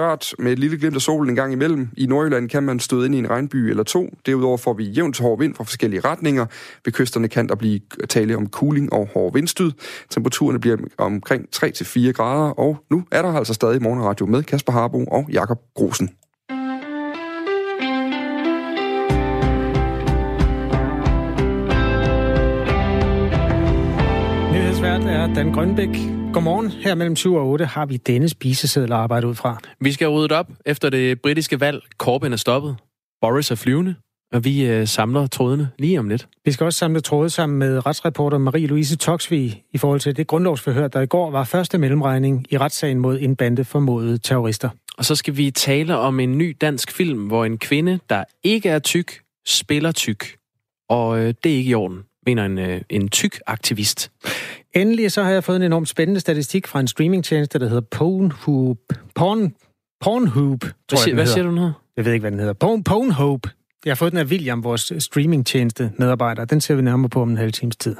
Rørt med et lille glimt af solen en gang imellem. I Nordjylland kan man støde ind i en regnby eller to. Derudover får vi jævnt hård vind fra forskellige retninger. Ved kysterne kan der blive tale om cooling og hård vindstød. Temperaturerne bliver omkring 3-4 grader, og nu er der altså stadig morgenradio med Kasper Harbo og Jakob Grosen. Er Dan Grønbæk. Godmorgen. Her mellem 7 og 8 har vi denne spiseseddel at arbejde ud fra. Vi skal rydde op efter det britiske valg. Corbyn er stoppet. Boris er flyvende. Og vi øh, samler trådene lige om lidt. Vi skal også samle tråde sammen med retsreporter Marie-Louise Toksvig i forhold til det grundlovsforhør, der i går var første mellemregning i retssagen mod en bande formodede terrorister. Og så skal vi tale om en ny dansk film, hvor en kvinde, der ikke er tyk, spiller tyk. Og øh, det er ikke i orden, mener en, øh, en tyk aktivist. Endelig så har jeg fået en enormt spændende statistik fra en streamingtjeneste, der hedder Pornhub. Porn, Pornhub, tror Hvad, siger, jeg, hvad siger du nu? Jeg ved ikke, hvad den hedder. Porn, Pornhub. Jeg har fået den af William, vores streamingtjeneste medarbejder. Den ser vi nærmere på om en halv times tid.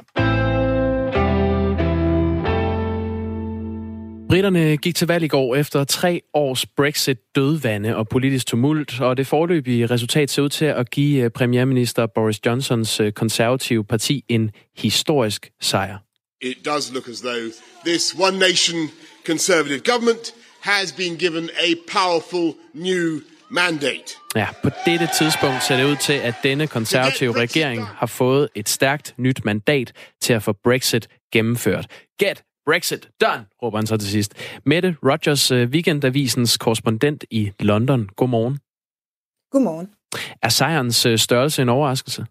Britterne gik til valg i går efter tre års Brexit dødvande og politisk tumult, og det forløbige resultat ser ud til at give øh, premierminister Boris Johnsons øh, konservative parti en historisk sejr. it does look as though this one nation conservative government has been given a powerful new mandate. Ja, på dette tidspunkt ser det ud til, at denne konservative regering har fået et stærkt nyt mandat til at få Brexit gennemført. Get Brexit done, råber han så til sidst. Mette Rogers, øh, Weekendavisens korrespondent i London. Godmorgen. Godmorgen. Er sejrens øh, størrelse en overraskelse?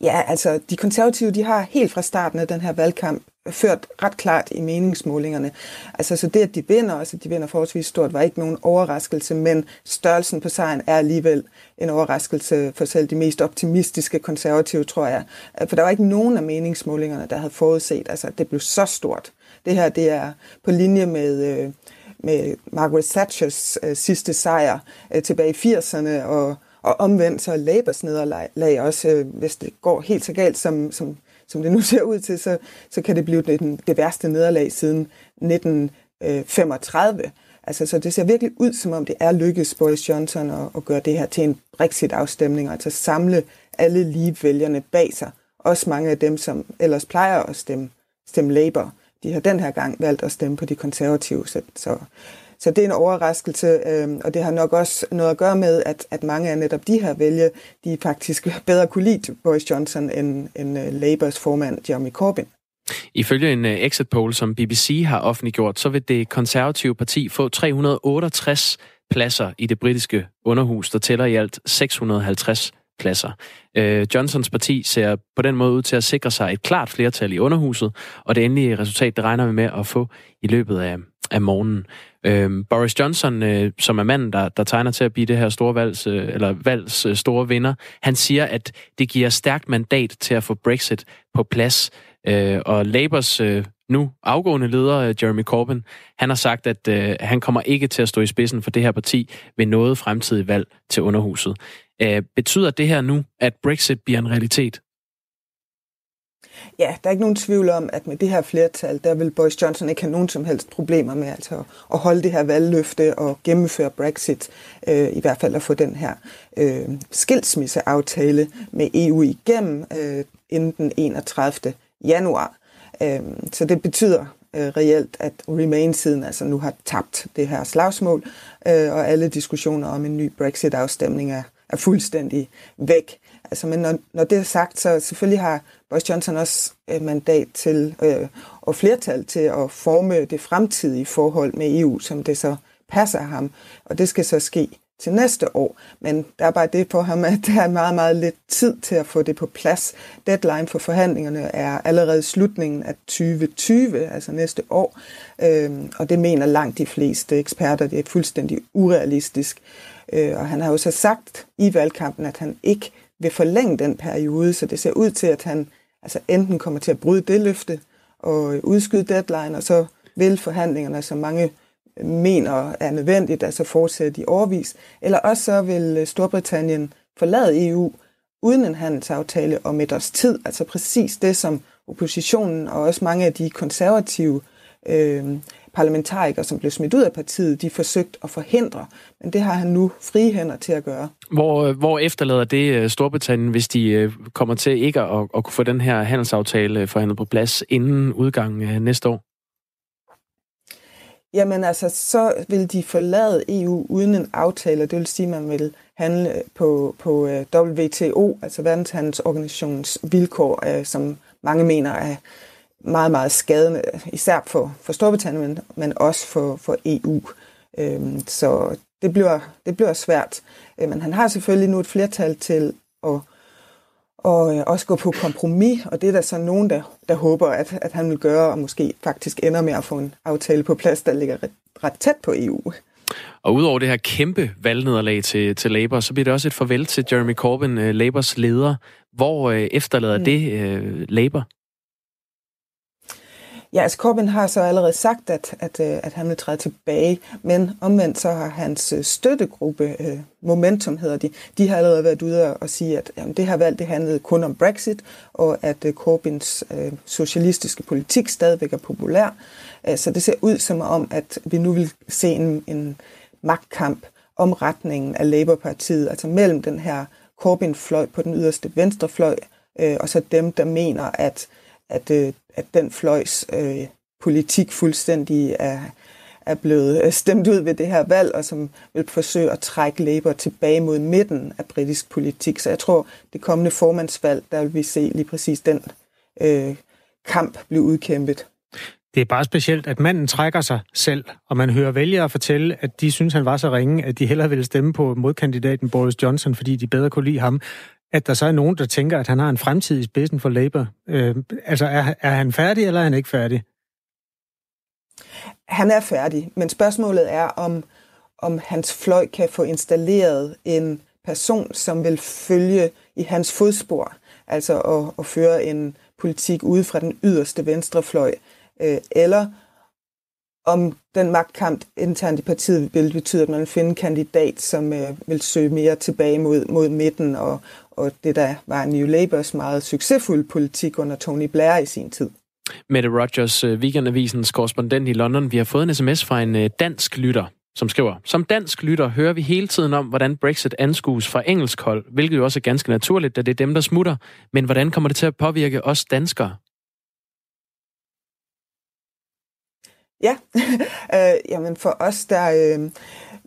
Ja, altså de konservative, de har helt fra starten af den her valgkamp ført ret klart i meningsmålingerne. Altså så det, at de vinder, altså de vinder forholdsvis stort, var ikke nogen overraskelse, men størrelsen på sejren er alligevel en overraskelse for selv de mest optimistiske konservative, tror jeg. For der var ikke nogen af meningsmålingerne, der havde forudset, altså at det blev så stort. Det her, det er på linje med... Øh, med Margaret Thatchers øh, sidste sejr øh, tilbage i 80'erne, og, og omvendt så Labors nederlag også, øh, hvis det går helt så galt, som, som, som det nu ser ud til, så, så kan det blive det, det værste nederlag siden 1935. Øh, altså, så det ser virkelig ud, som om det er lykkedes Boris Johnson at, at gøre det her til en Brexit-afstemning, altså samle alle lige-vælgerne bag sig. Også mange af dem, som ellers plejer at stemme, stemme Labour. De har den her gang valgt at stemme på de konservative, så, så, så det er en overraskelse, øh, og det har nok også noget at gøre med, at, at mange af netop de her vælge, de faktisk bedre kunne lide Boris Johnson end, end uh, Labours formand Jeremy Corbyn. Ifølge en øh, exit poll, som BBC har offentliggjort, så vil det konservative parti få 368 pladser i det britiske underhus, der tæller i alt 650 pladser. Øh, Johnsons parti ser på den måde ud til at sikre sig et klart flertal i underhuset, og det endelige resultat, det regner vi med at få i løbet af, af morgenen. Øh, Boris Johnson, øh, som er manden, der, der tegner til at blive det her store valgs, øh, eller valgs øh, store vinder, han siger, at det giver stærkt mandat til at få Brexit på plads. Øh, og Labours øh, nu afgående leder, øh, Jeremy Corbyn, han har sagt, at øh, han kommer ikke til at stå i spidsen for det her parti ved noget fremtidigt valg til underhuset. Øh, betyder det her nu, at Brexit bliver en realitet? Ja, der er ikke nogen tvivl om, at med det her flertal, der vil Boris Johnson ikke have nogen som helst problemer med altså, at holde det her valgløfte og gennemføre Brexit, øh, i hvert fald at få den her øh, skilsmisseaftale med EU igennem øh, inden den 31. januar. Øh, så det betyder øh, reelt, at Remain-siden altså nu har tabt det her slagsmål, øh, og alle diskussioner om en ny Brexit-afstemning er, er fuldstændig væk. Altså, men når, når det er sagt, så selvfølgelig har Boris Johnson også øh, mandat til øh, og flertal til at forme det fremtidige forhold med EU, som det så passer ham. Og det skal så ske til næste år. Men der er bare det på ham, at der er meget, meget lidt tid til at få det på plads. Deadline for forhandlingerne er allerede slutningen af 2020, altså næste år. Øhm, og det mener langt de fleste eksperter, det er fuldstændig urealistisk. Øh, og han har jo så sagt i valgkampen, at han ikke vil forlænge den periode, så det ser ud til, at han altså enten kommer til at bryde det løfte og udskyde deadline, og så vil forhandlingerne, som mange mener er nødvendigt, altså fortsætte i årvis, eller også så vil øh, Storbritannien forlade EU uden en handelsaftale om et års tid, altså præcis det, som oppositionen og også mange af de konservative øh, parlamentarikere, som blev smidt ud af partiet, de forsøgt at forhindre. Men det har han nu frie hænder til at gøre. Hvor, hvor efterlader det øh, Storbritannien, hvis de øh, kommer til ikke at, at kunne få den her handelsaftale forhandlet på plads inden udgangen af næste år? Jamen altså, så vil de forlade EU uden en aftale, det vil sige, at man vil handle på, på øh, WTO, altså Verdenshandelsorganisationens vilkår, som mange mener er meget, meget skadende, især for, for Storbritannien, men også for, for EU. Øhm, så det bliver, det bliver svært. Øh, men han har selvfølgelig nu et flertal til at og øh, også gå på kompromis, og det er der så nogen, der, der håber, at, at han vil gøre, og måske faktisk ender med at få en aftale på plads, der ligger ret, ret tæt på EU. Og udover det her kæmpe valgnederlag til, til Labour, så bliver det også et farvel til Jeremy Corbyn, uh, Labours leder. Hvor uh, efterlader mm. det Labour? Ja, altså Corbyn har så allerede sagt, at, at, øh, at han vil træde tilbage, men omvendt så har hans øh, støttegruppe, øh, Momentum hedder de, de har allerede været ude og sige, at jamen, det her valg det handlede kun om Brexit, og at Corbyns øh, socialistiske politik stadigvæk er populær. Så det ser ud som om, at vi nu vil se en, en magtkamp om retningen af Labour-partiet, altså mellem den her Corbyn-fløj på den yderste venstrefløj, øh, og så dem, der mener, at at, øh, at den fløjs øh, politik fuldstændig er, er blevet øh, stemt ud ved det her valg, og som vil forsøge at trække Labour tilbage mod midten af britisk politik. Så jeg tror, det kommende formandsvalg, der vil vi se lige præcis den øh, kamp blive udkæmpet. Det er bare specielt, at manden trækker sig selv, og man hører vælgere fortælle, at de synes, han var så ringe, at de hellere ville stemme på modkandidaten Boris Johnson, fordi de bedre kunne lide ham at der så er nogen, der tænker, at han har en fremtid i spidsen for Labour. Øh, altså, er, er han færdig, eller er han ikke færdig? Han er færdig, men spørgsmålet er, om, om hans fløj kan få installeret en person, som vil følge i hans fodspor, altså at, at føre en politik ude fra den yderste venstrefløj, øh, eller om den magtkamp internt i partiet vil betyde, at man vil finde en kandidat, som øh, vil søge mere tilbage mod, mod midten og, og det, der var New Labours meget succesfulde politik under Tony Blair i sin tid. Mette Rogers, øh, Weekendavisens korrespondent i London. Vi har fået en sms fra en øh, dansk lytter, som skriver, Som dansk lytter hører vi hele tiden om, hvordan Brexit anskues fra engelsk hold, hvilket jo også er ganske naturligt, da det er dem, der smutter. Men hvordan kommer det til at påvirke os danskere? Ja, øh, jamen for os, der, øh,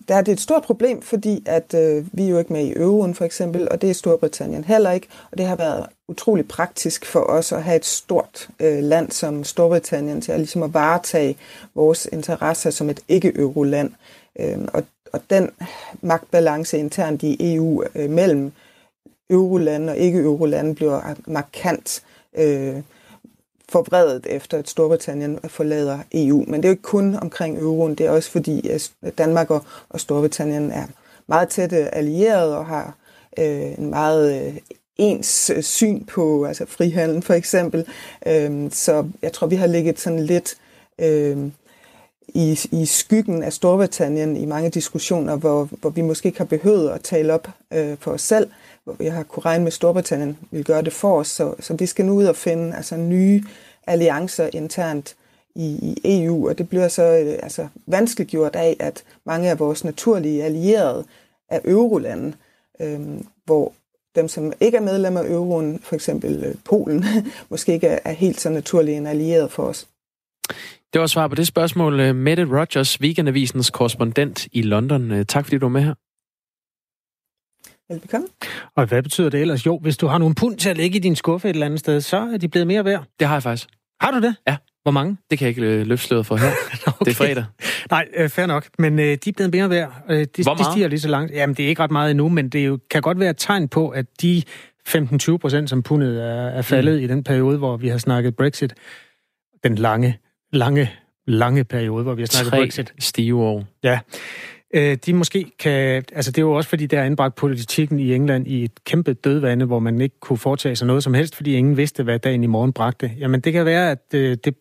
der er det et stort problem, fordi at øh, vi er jo ikke med i euroen for eksempel, og det er Storbritannien heller ikke, og det har været utrolig praktisk for os at have et stort øh, land som Storbritannien til at, ligesom at varetage vores interesser som et ikke-euroland. Øh, og, og den magtbalance internt i EU øh, mellem eurolande og ikke-eurolande bliver markant øh, forvredet efter, at Storbritannien forlader EU. Men det er jo ikke kun omkring euroen, det er også fordi, at Danmark og, og Storbritannien er meget tætte allierede og har øh, en meget øh, ens øh, syn på altså frihandel for eksempel. Øh, så jeg tror, vi har ligget sådan lidt øh, i, i skyggen af Storbritannien i mange diskussioner, hvor, hvor vi måske ikke har behøvet at tale op øh, for os selv, jeg har kunne regne med, at Storbritannien vil gøre det for os. Så, så vi skal nu ud og finde altså, nye alliancer internt i, i EU, og det bliver så altså, altså, vanskeliggjort af, at mange af vores naturlige allierede er eurolande, øhm, hvor dem, som ikke er medlemmer af euroen, for eksempel øh, Polen, måske ikke er helt så naturlige en allieret for os. Det var svar på det spørgsmål. Øh, Mette Rogers, Weekendavisens korrespondent i London. Tak fordi du var med her. Velbekomme. Og hvad betyder det ellers? Jo, hvis du har nogle pund til at lægge i din skuffe et eller andet sted, så er de blevet mere værd. Det har jeg faktisk. Har du det? Ja. Hvor mange? Det kan jeg ikke øh, løfte sløret for her. okay. Det er fredag. Nej, øh, fair nok. Men øh, de er blevet mere værd. Øh, de, Hvor meget? de stiger lige så langt. Jamen, det er ikke ret meget endnu, men det jo, kan godt være et tegn på, at de 15-20 procent, som pundet er, er faldet mm. i den periode, hvor vi har snakket Brexit, den lange, lange, lange periode, hvor vi har snakket Tre Brexit. stive år. Ja øh, de måske kan... Altså, det er jo også, fordi der er indbragt politikken i England i et kæmpe dødvande, hvor man ikke kunne foretage sig noget som helst, fordi ingen vidste, hvad dagen i morgen bragte. Jamen, det kan være, at øh, det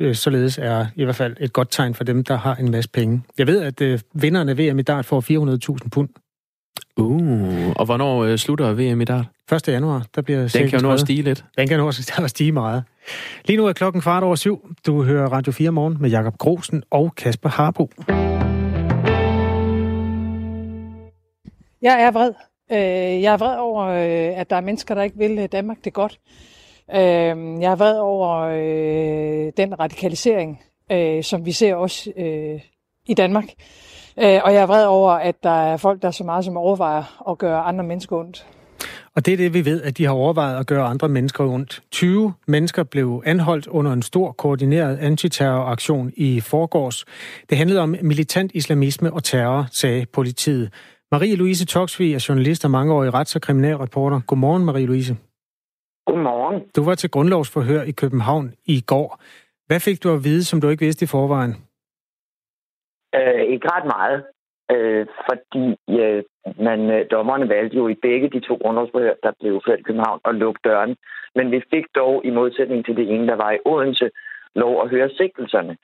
øh, således er i hvert fald et godt tegn for dem, der har en masse penge. Jeg ved, at øh, vinderne af VM i dart får 400.000 pund. Uh, og hvornår øh, slutter VM i dart? 1. januar, der bliver Den kan jo nå at stige lidt. Den kan nå at stige meget. Lige nu er klokken kvart over syv. Du hører Radio 4 morgen med Jakob Grosen og Kasper Harbo. Jeg er vred. Øh, jeg er vred over, øh, at der er mennesker, der ikke vil øh, Danmark det godt. Øh, jeg er vred over øh, den radikalisering, som vi ser også i Danmark. Og jeg er vred over, at der er folk, der så meget som overvejer at gøre andre mennesker ondt. Og det er det, vi ved, at de har overvejet at gøre andre mennesker ondt. 20 mennesker blev anholdt under en stor koordineret antiterroraktion i forgårs. Det handlede om militant islamisme og terror, sagde politiet. Marie-Louise Toksvig er journalist og mangeårig rets- og kriminalreporter. Godmorgen, Marie-Louise. Godmorgen. Du var til grundlovsforhør i København i går. Hvad fik du at vide, som du ikke vidste i forvejen? Øh, ikke ret meget, øh, fordi øh, man, øh, dommerne valgte jo i begge de to grundlovsforhør, der blev ført i København, at lukke døren. Men vi fik dog, i modsætning til det ene, der var i Odense, lov at høre sigtelserne.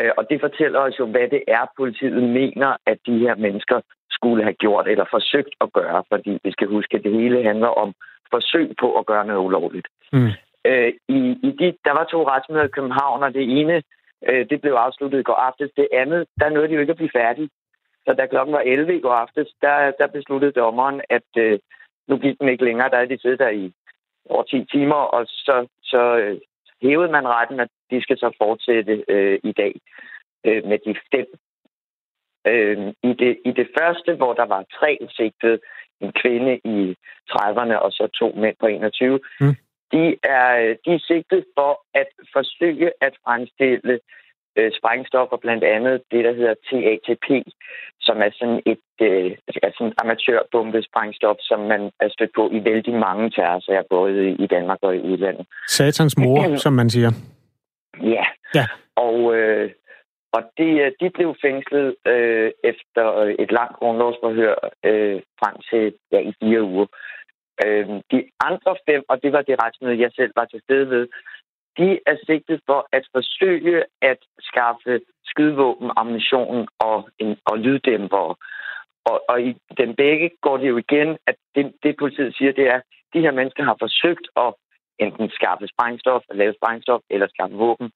Øh, og det fortæller os jo, hvad det er, politiet mener, at de her mennesker skulle have gjort eller forsøgt at gøre, fordi vi skal huske, at det hele handler om forsøg på at gøre noget ulovligt. Mm. Øh, i, i de, der var to retsmøder i København, og det ene øh, det blev afsluttet i går aftes. Det andet, der nåede de jo ikke at blive færdige. Så da klokken var 11 i går aftes, der, der besluttede dommeren, at øh, nu gik den ikke længere. Der er de siddet der i over 10 timer, og så, så øh, hævede man retten, at de skal så fortsætte øh, i dag øh, med de fem. Øh, i, det, I det første, hvor der var tre sigtede, en kvinde i 30'erne og så to mænd på 21, mm. de, er, de er sigtet for at forsøge at fremstille øh, sprængstoffer, blandt andet det, der hedder TATP, som er sådan et øh, altså en amatørbombesprængstof, som man er stødt på i vældig mange terrorsager, både i Danmark og i udlandet. Satans mor, som man siger. Ja, ja. og, øh, og de, de blev fængslet øh, efter et langt grundlovsforhør øh, frem til ja, i fire uger. Øh, de andre fem, og det var det retsmøde, jeg selv var til stede ved, de er sigtet for at forsøge at skaffe skydevåben, ammunition og, en, og lyddæmper. Og, og i den begge går det jo igen, at det, det politiet siger, det er, at de her mennesker har forsøgt at enten skaffe sprængstof, lave sprængstof eller skaffe våben,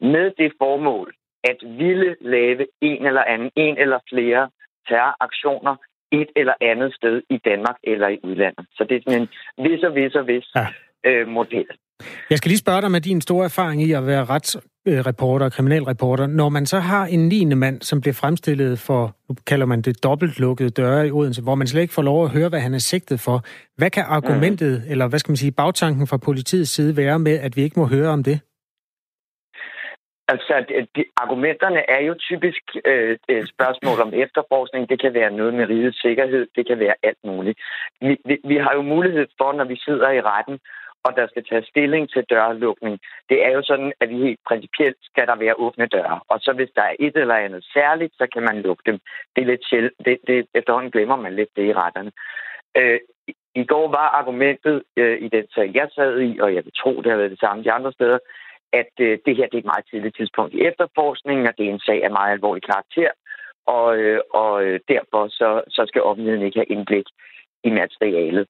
med det formål at ville lave en eller anden, en eller flere terroraktioner et eller andet sted i Danmark eller i udlandet. Så det er sådan en vis og vis og vis ja. øh, model. Jeg skal lige spørge dig med din store erfaring i at være retsreporter og kriminalreporter. Når man så har en lignende mand, som bliver fremstillet for, nu kalder man det dobbelt lukkede døre i Odense, hvor man slet ikke får lov at høre, hvad han er sigtet for. Hvad kan argumentet, mm. eller hvad skal man sige, bagtanken fra politiets side være med, at vi ikke må høre om det? Altså, de, argumenterne er jo typisk øh, et spørgsmål om efterforskning. Det kan være noget med rigets sikkerhed. Det kan være alt muligt. Vi, vi, vi har jo mulighed for, når vi sidder i retten, og der skal tage stilling til dørlukning. Det er jo sådan, at vi helt principielt skal der være åbne døre. Og så hvis der er et eller andet særligt, så kan man lukke dem. Det er lidt sjældent. Det, det, efterhånden glemmer man lidt det i retterne. Øh, I går var argumentet øh, i den sag, jeg sad i, og jeg vil tro, det har været det samme de andre steder, at øh, det her det er et meget tidligt tidspunkt i efterforskningen, og det er en sag af meget alvorlig karakter, og, øh, og øh, derfor så, så skal offentligheden ikke have indblik i materialet.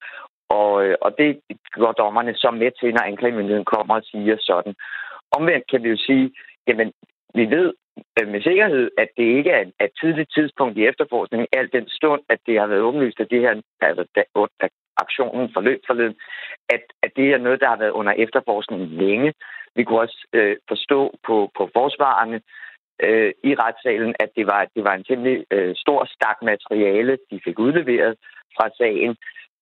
Og, øh, og det går dommerne så med til, når anklagemyndigheden kommer og siger sådan. Omvendt kan vi jo sige, jamen, vi ved øh, med sikkerhed, at det ikke er et tidligt tidspunkt i efterforskningen, alt den stund, at det har været åbenlyst, at det her, altså, da, da aktionen forløb forleden, at, at det er noget, der har været under efterforskningen længe. Vi kunne også øh, forstå på, på forsvarerne øh, i retssalen, at det var, det var en temmelig øh, stor stak materiale, de fik udleveret fra sagen,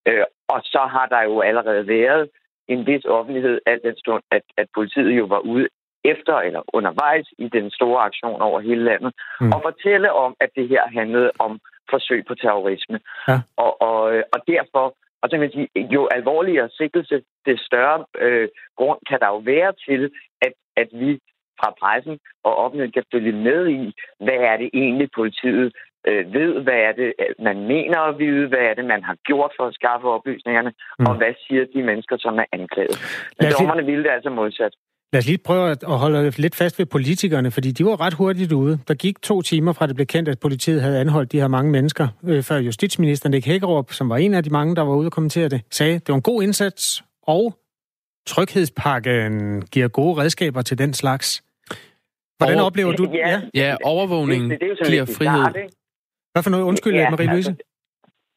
Øh, og så har der jo allerede været en vis offentlighed al den stund, at, at politiet jo var ude efter eller undervejs i den store aktion over hele landet, mm. og fortælle om, at det her handlede om forsøg på terrorisme. Ja. Og, og, og derfor, og så kan man sige, jo alvorligere sigtelse, det større øh, grund kan der jo være til, at, at vi fra pressen og offentligheden kan følge med i, hvad er det egentlig politiet øh, ved, hvad er det, man mener at vide, hvad er det, man har gjort for at skaffe oplysningerne, mm. og hvad siger de mennesker, som er anklaget. Men dommerne ville det altså modsat. Lad os lige prøve at holde lidt fast ved politikerne, fordi de var ret hurtigt ude. Der gik to timer fra det blev kendt, at politiet havde anholdt de her mange mennesker, øh, før justitsministeren Nick Hækkerup, som var en af de mange, der var ude og kommentere det, sagde, det var en god indsats, og tryghedspakken giver gode redskaber til den slags. Hvordan Over- oplever du... Ja. Ja, overvågning Det- det er jo sådan giver frihed. ikke? Hvad for noget? Undskyld, ja, Marie-Louise.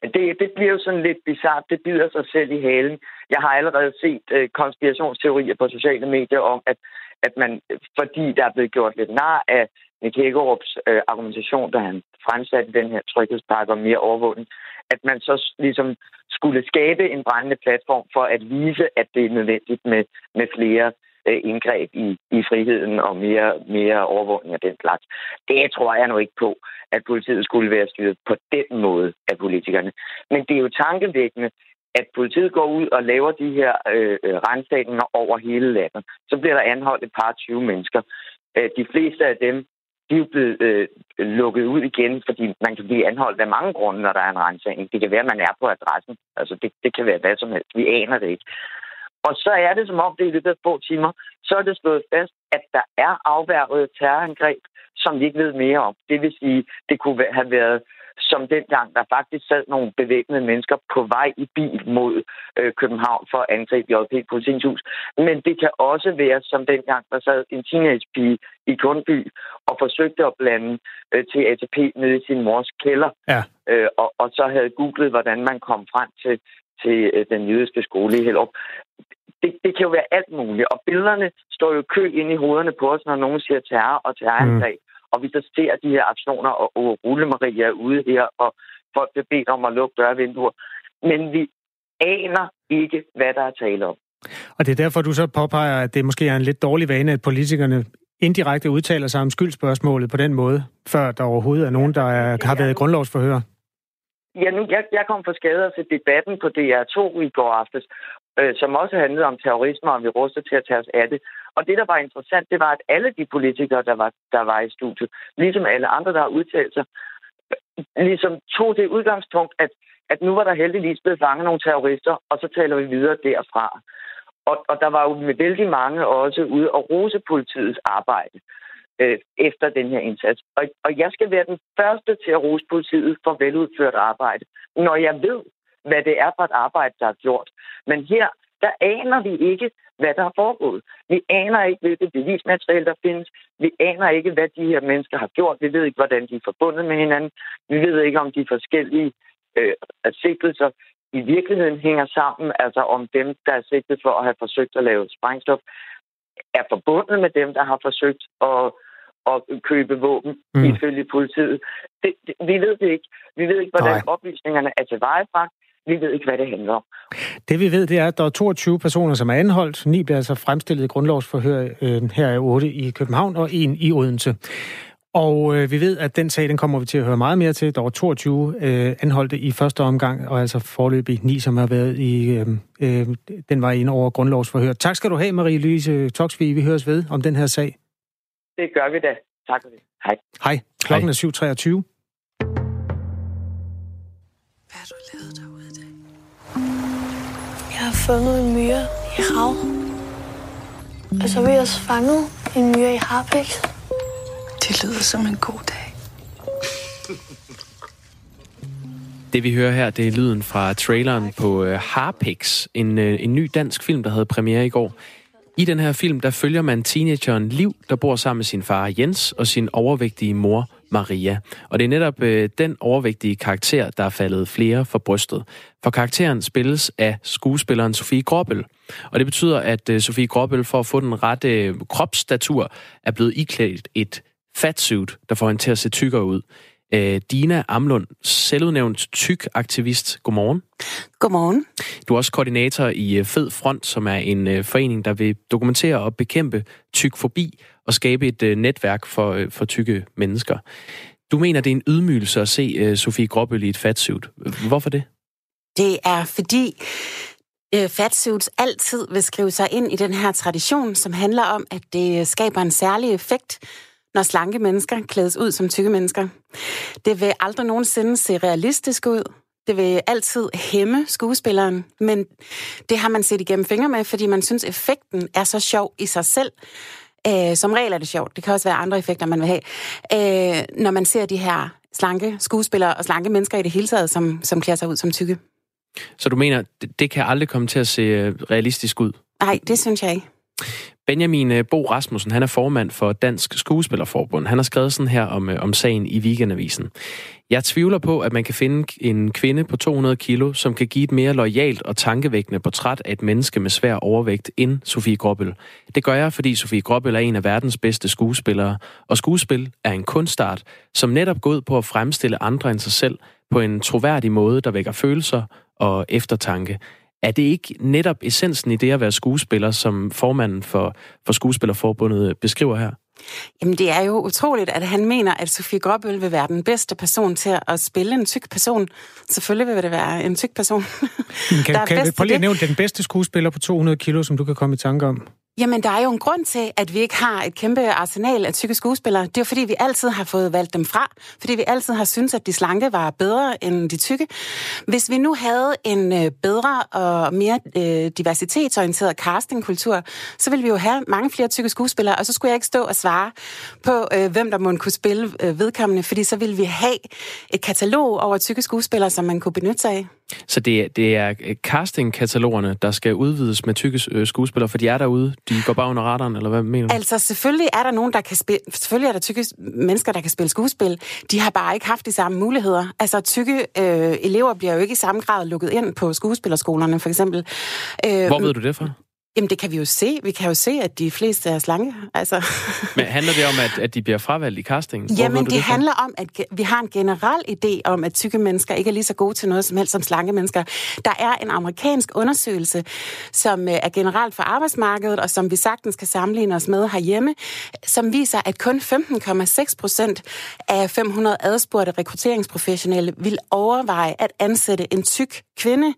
altså, det, det bliver jo sådan lidt bizart. Det bider sig selv i halen. Jeg har allerede set øh, konspirationsteorier på sociale medier om, at, at man, fordi der er blevet gjort lidt nar af Nick Hækkerups øh, argumentation, da han fremsatte den her tryghedspakke om mere overvågning, at man så ligesom skulle skabe en brændende platform for at vise, at det er nødvendigt med, med flere Øh, indgreb i, i friheden og mere, mere overvågning af den slags. Det tror jeg nu ikke på, at politiet skulle være styret på den måde af politikerne. Men det er jo tankevækkende, at politiet går ud og laver de her øh, øh rensagninger over hele landet. Så bliver der anholdt et par 20 mennesker. Øh, de fleste af dem, de er jo blevet øh, lukket ud igen, fordi man kan blive anholdt af mange grunde, når der er en rensning. Det kan være, at man er på adressen. Altså, det, det kan være hvad som helst. Vi aner det ikke. Og så er det som om, det i løbet af få timer, så er det slået fast, at der er afværget terrorangreb, som vi ikke ved mere om. Det vil sige, det kunne have været som dengang, der faktisk sad nogle bevæbnede mennesker på vej i bil mod øh, København for at angribe JP Politiens hus. Men det kan også være som dengang, der sad en teenagepige i Kundby og forsøgte at blande øh, til ATP nede i sin mors kælder. Ja. Øh, og, og så havde googlet, hvordan man kom frem til, til øh, den jødiske skole i Hellerup. Det, det kan jo være alt muligt. Og billederne står jo kø ind i hovederne på os, når nogen siger terror og terrorangreb. Mm. Og vi så ser de her aktioner, og, og Rulle Maria er ude her, og folk bliver bedt om at lukke dørvinduer. Men vi aner ikke, hvad der er tale om. Og det er derfor, du så påpeger, at det måske er en lidt dårlig vane, at politikerne indirekte udtaler sig om skyldspørgsmålet på den måde, før der overhovedet er nogen, der er, har været grundlovsforhør. Ja, nu, jeg, jeg kom for skade til debatten på DR2 i går aftes, øh, som også handlede om terrorisme, og vi ruster til at tage os af det. Og det, der var interessant, det var, at alle de politikere, der var, der var i studiet, ligesom alle andre, der har udtalt sig, ligesom tog det udgangspunkt, at, at nu var der heldigvis blevet fanget nogle terrorister, og så taler vi videre derfra. Og, og der var jo med vældig mange også ude og rose politiets arbejde øh, efter den her indsats. Og, og jeg skal være den første til at rose politiet for veludført arbejde, når jeg ved, hvad det er for et arbejde, der er gjort. Men her, der aner vi ikke, hvad der har foregået. Vi aner ikke, hvilket bevismateriale der findes. Vi aner ikke, hvad de her mennesker har gjort. Vi ved ikke, hvordan de er forbundet med hinanden. Vi ved ikke, om de forskellige øh, sigtelser i virkeligheden hænger sammen. Altså om dem, der er sigtet for at have forsøgt at lave sprængstof, er forbundet med dem, der har forsøgt at, at købe våben mm. ifølge politiet. Det, det, vi ved det ikke. Vi ved ikke, hvordan Nej. oplysningerne er tilvejebragt. Vi ved ikke, hvad det handler om. Det vi ved, det er, at der er 22 personer, som er anholdt. Ni bliver altså fremstillet i grundlovsforhør. Øh, her er 8 i København og en i Odense. Og øh, vi ved, at den sag, den kommer vi til at høre meget mere til. Der var 22 øh, anholdte i første omgang, og altså forløbig ni, som har været i... Øh, øh, den var inde over grundlovsforhør. Tak skal du have, Marie-Louise Toksvig. Vi høres ved om den her sag. Det gør vi da. Tak for det. Hej. Hej. Klokken er 7.23. Hvad har du lavet derude i dag? Jeg har fundet en myre i hav. Og så har vi også fanget en myre i harpiks. Det lyder som en god dag. Det vi hører her, det er lyden fra traileren på uh, Harpix, en, uh, en ny dansk film, der havde premiere i går. I den her film, der følger man teenageren Liv, der bor sammen med sin far Jens og sin overvægtige mor Maria. Og det er netop øh, den overvægtige karakter, der er faldet flere for brystet. For karakteren spilles af skuespilleren Sofie Gråbøl. Og det betyder, at øh, Sofie Gråbøl for at få den rette øh, kropsstatur er blevet iklædt et fatsuit, der får hende til at se tykkere ud. Øh, Dina Amlund, selvudnævnt tyk aktivist. Godmorgen. Godmorgen. Du er også koordinator i øh, Fed Front, som er en øh, forening, der vil dokumentere og bekæmpe tykfobi og skabe et øh, netværk for, for tykke mennesker. Du mener, det er en ydmygelse at se Sofie Gråbøl i et fatsuit. Hvorfor det? Det er fordi øh, fatsuits altid vil skrive sig ind i den her tradition, som handler om, at det skaber en særlig effekt, når slanke mennesker klædes ud som tykke mennesker. Det vil aldrig nogensinde se realistisk ud. Det vil altid hæmme skuespilleren, men det har man set igennem fingre med, fordi man synes, effekten er så sjov i sig selv. Øh, som regel er det sjovt. Det kan også være andre effekter, man vil have. Øh, når man ser de her slanke skuespillere og slanke mennesker i det hele taget, som, som klæder sig ud som tykke. Så du mener, det, det kan aldrig komme til at se øh, realistisk ud? Nej, det synes jeg ikke. Benjamin øh, Bo Rasmussen, han er formand for Dansk Skuespillerforbund. Han har skrevet sådan her om, øh, om sagen i Weekendavisen. Jeg tvivler på, at man kan finde en kvinde på 200 kilo, som kan give et mere lojalt og tankevækkende portræt af et menneske med svær overvægt end Sofie Gråbøl. Det gør jeg, fordi Sofie Gråbøl er en af verdens bedste skuespillere, og skuespil er en kunstart, som netop går ud på at fremstille andre end sig selv på en troværdig måde, der vækker følelser og eftertanke. Er det ikke netop essensen i det at være skuespiller, som formanden for, for Skuespillerforbundet beskriver her? Jamen, det er jo utroligt, at han mener, at Sofie Gråbøl vil være den bedste person til at spille en tyk person. Selvfølgelig vil det være en tyk person. kan, der kan, prøv lige at nævne den bedste skuespiller på 200 kilo, som du kan komme i tanke om. Jamen, der er jo en grund til, at vi ikke har et kæmpe arsenal af tykke skuespillere. Det er jo fordi, vi altid har fået valgt dem fra. Fordi vi altid har syntes, at de slanke var bedre end de tykke. Hvis vi nu havde en øh, bedre og mere øh, diversitetsorienteret castingkultur, så ville vi jo have mange flere tykke skuespillere, og så skulle jeg ikke stå og svare på, øh, hvem der må kunne spille øh, vedkommende, fordi så ville vi have et katalog over tykke skuespillere, som man kunne benytte sig af. Så det, er, det er øh, castingkatalogerne, der skal udvides med tykke øh, skuespillere, for de er derude. De går bare under radaren, eller hvad mener du? Altså, selvfølgelig er der nogen, der kan spille... Selvfølgelig er der tykke mennesker, der kan spille skuespil. De har bare ikke haft de samme muligheder. Altså, tykke øh, elever bliver jo ikke i samme grad lukket ind på skuespillerskolerne, for eksempel. Øh, Hvor ved du det fra? Jamen, det kan vi jo se. Vi kan jo se, at de fleste er slange. Altså. Men handler det om, at, at de bliver fravalgt i castingen? Jamen, det, det handler om, at vi har en generel idé om, at tykke mennesker ikke er lige så gode til noget som helst som slange mennesker. Der er en amerikansk undersøgelse, som øh, er generelt for arbejdsmarkedet, og som vi sagtens kan sammenligne os med herhjemme, som viser, at kun 15,6 procent af 500 adspurgte rekrutteringsprofessionelle vil overveje at ansætte en tyk kvinde.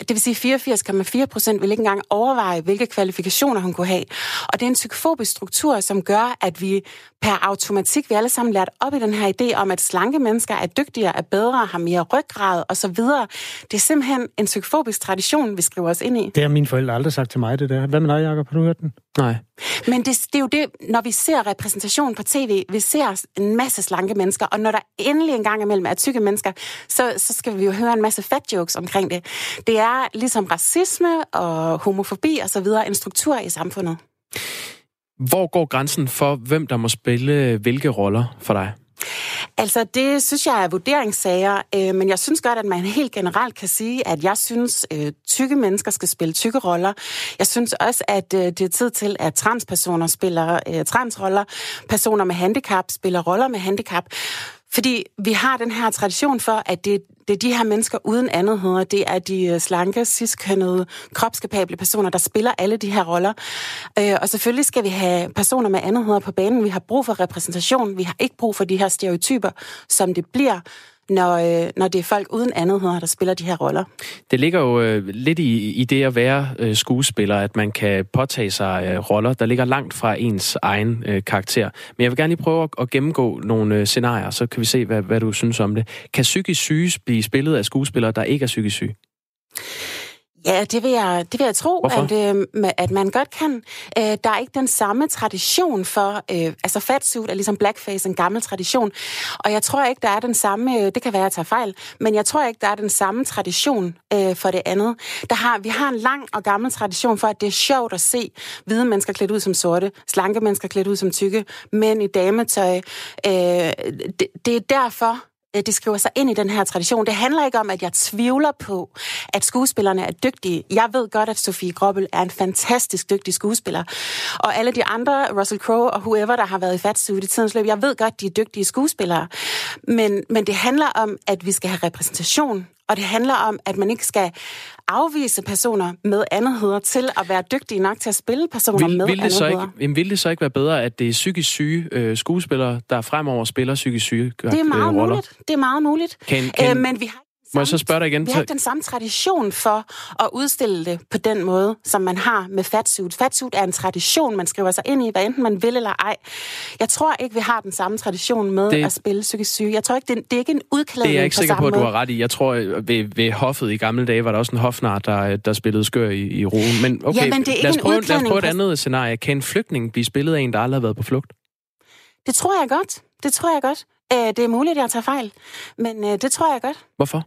Det vil sige, 84,4 procent vil ikke engang overveje, hvilke kvalifikationer hun kunne have. Og det er en psykofobisk struktur, som gør, at vi per automatik, vi alle sammen lært op i den her idé om, at slanke mennesker er dygtigere, er bedre, har mere ryggrad osv. Det er simpelthen en psykofobisk tradition, vi skriver os ind i. Det har mine forældre aldrig sagt til mig, det der. Hvad med dig, Jacob? Har du hørt den? Nej. Men det, det er jo det, når vi ser repræsentation på tv, vi ser en masse slanke mennesker, og når der endelig en gang imellem er tykke mennesker, så, så skal vi jo høre en masse fat jokes omkring det. Det er ligesom racisme og homofobi og så videre en struktur i samfundet. Hvor går grænsen for, hvem der må spille hvilke roller for dig? Altså, det synes jeg er vurderingssager, øh, men jeg synes godt, at man helt generelt kan sige, at jeg synes, øh, tykke mennesker skal spille tykke roller. Jeg synes også, at øh, det er tid til, at transpersoner spiller øh, transroller, personer med handicap spiller roller med handicap. Fordi vi har den her tradition for, at det, det er de her mennesker uden andet hedder. Det er de øh, slanke, ciskønnede, kropskapable personer, der spiller alle de her roller. Øh, og selvfølgelig skal vi have personer med andet hedder på banen. Vi har brug for repræsentation. Vi har ikke brug for de her stereotyper, som det bliver når, øh, når det er folk uden andet, der spiller de her roller. Det ligger jo øh, lidt i, i det at være øh, skuespiller, at man kan påtage sig øh, roller, der ligger langt fra ens egen øh, karakter. Men jeg vil gerne lige prøve at, at gennemgå nogle øh, scenarier, så kan vi se, hvad, hvad du synes om det. Kan psykisk syge blive spillet af skuespillere, der ikke er psykisk syge? Ja, det vil jeg, det vil jeg tro, at, øh, at man godt kan. Øh, der er ikke den samme tradition for... Øh, altså fatsuit er ligesom blackface, en gammel tradition. Og jeg tror ikke, der er den samme... Øh, det kan være, at jeg tager fejl. Men jeg tror ikke, der er den samme tradition øh, for det andet. Der har, vi har en lang og gammel tradition for, at det er sjovt at se hvide mennesker klædt ud som sorte, slanke mennesker klædt ud som tykke, mænd i dametøj. Øh, det, det er derfor, Øh, det skriver sig ind i den her tradition. Det handler ikke om, at jeg tvivler på, at skuespillerne er dygtige. Jeg ved godt, at Sofie Grobbel er en fantastisk dygtig skuespiller. Og alle de andre, Russell Crowe og whoever, der har været i fatsuit i tidens løb, jeg ved godt, de er dygtige skuespillere. Men, men det handler om, at vi skal have repræsentation og det handler om, at man ikke skal afvise personer med andetheder til at være dygtige nok til at spille personer vil, med vil det så ikke, jamen, Vil det så ikke være bedre, at det er psykisk syge øh, skuespillere, der fremover spiller psykisk syge Det er meget øh, muligt. Det er meget muligt. Kan, kan, øh, men vi har må jeg så spørge dig igen? Vi har ikke den samme tradition for at udstille det på den måde, som man har med fatsuit. Fatsuit er en tradition, man skriver sig ind i, hvad enten man vil eller ej. Jeg tror ikke, vi har den samme tradition med det... at spille psykisk syge. Jeg tror ikke, det, det er ikke en udklædning Det er jeg ikke sikker på, at du har ret i. Jeg tror, ved, ved hoffet i gamle dage var der også en hofnar, der, der spillede skør i, i roen. Men okay, ja, men det er ikke lad, os prøve, lad os prøve et andet scenarie. Kan en flygtning blive spillet af en, der aldrig har været på flugt? Det tror jeg godt. Det tror jeg godt. Det er muligt, at jeg tager fejl, men øh, det tror jeg godt. Hvorfor?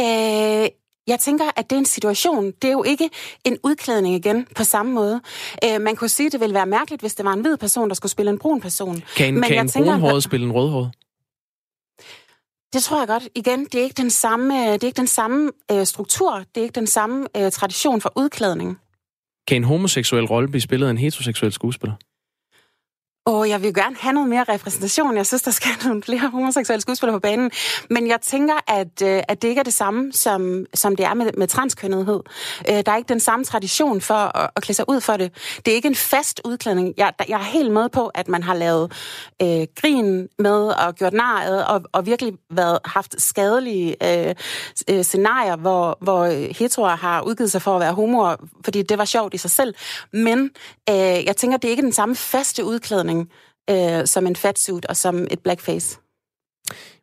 Øh, jeg tænker, at det er en situation. Det er jo ikke en udklædning igen på samme måde. Øh, man kunne sige, at det ville være mærkeligt, hvis det var en hvid person, der skulle spille en brun person. Kan en, Men kan jeg en tænker, brunhåret spille en rødhåret? Det tror jeg godt. Igen, det er ikke den samme, det er ikke den samme øh, struktur, det er ikke den samme øh, tradition for udklædning. Kan en homoseksuel rolle blive spillet af en heteroseksuel skuespiller? Åh, jeg vil gerne have noget mere repræsentation. Jeg synes, der skal nogle flere homoseksuelle skuespillere på banen. Men jeg tænker, at, øh, at det ikke er det samme, som, som det er med, med transkønnethed. Øh, der er ikke den samme tradition for at, at klæde sig ud for det. Det er ikke en fast udklædning. Jeg, jeg er helt med på, at man har lavet øh, grin med og gjort narret og, og virkelig været, haft skadelige øh, øh, scenarier, hvor, hvor heteroer har udgivet sig for at være homoer, fordi det var sjovt i sig selv. Men øh, jeg tænker, det er ikke den samme faste udklædning øh, som en fatsuit og som et blackface.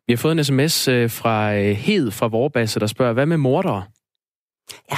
Vi har fået en sms øh, fra øh, Hed fra Vorbasse, der spørger, hvad med mordere? Ja.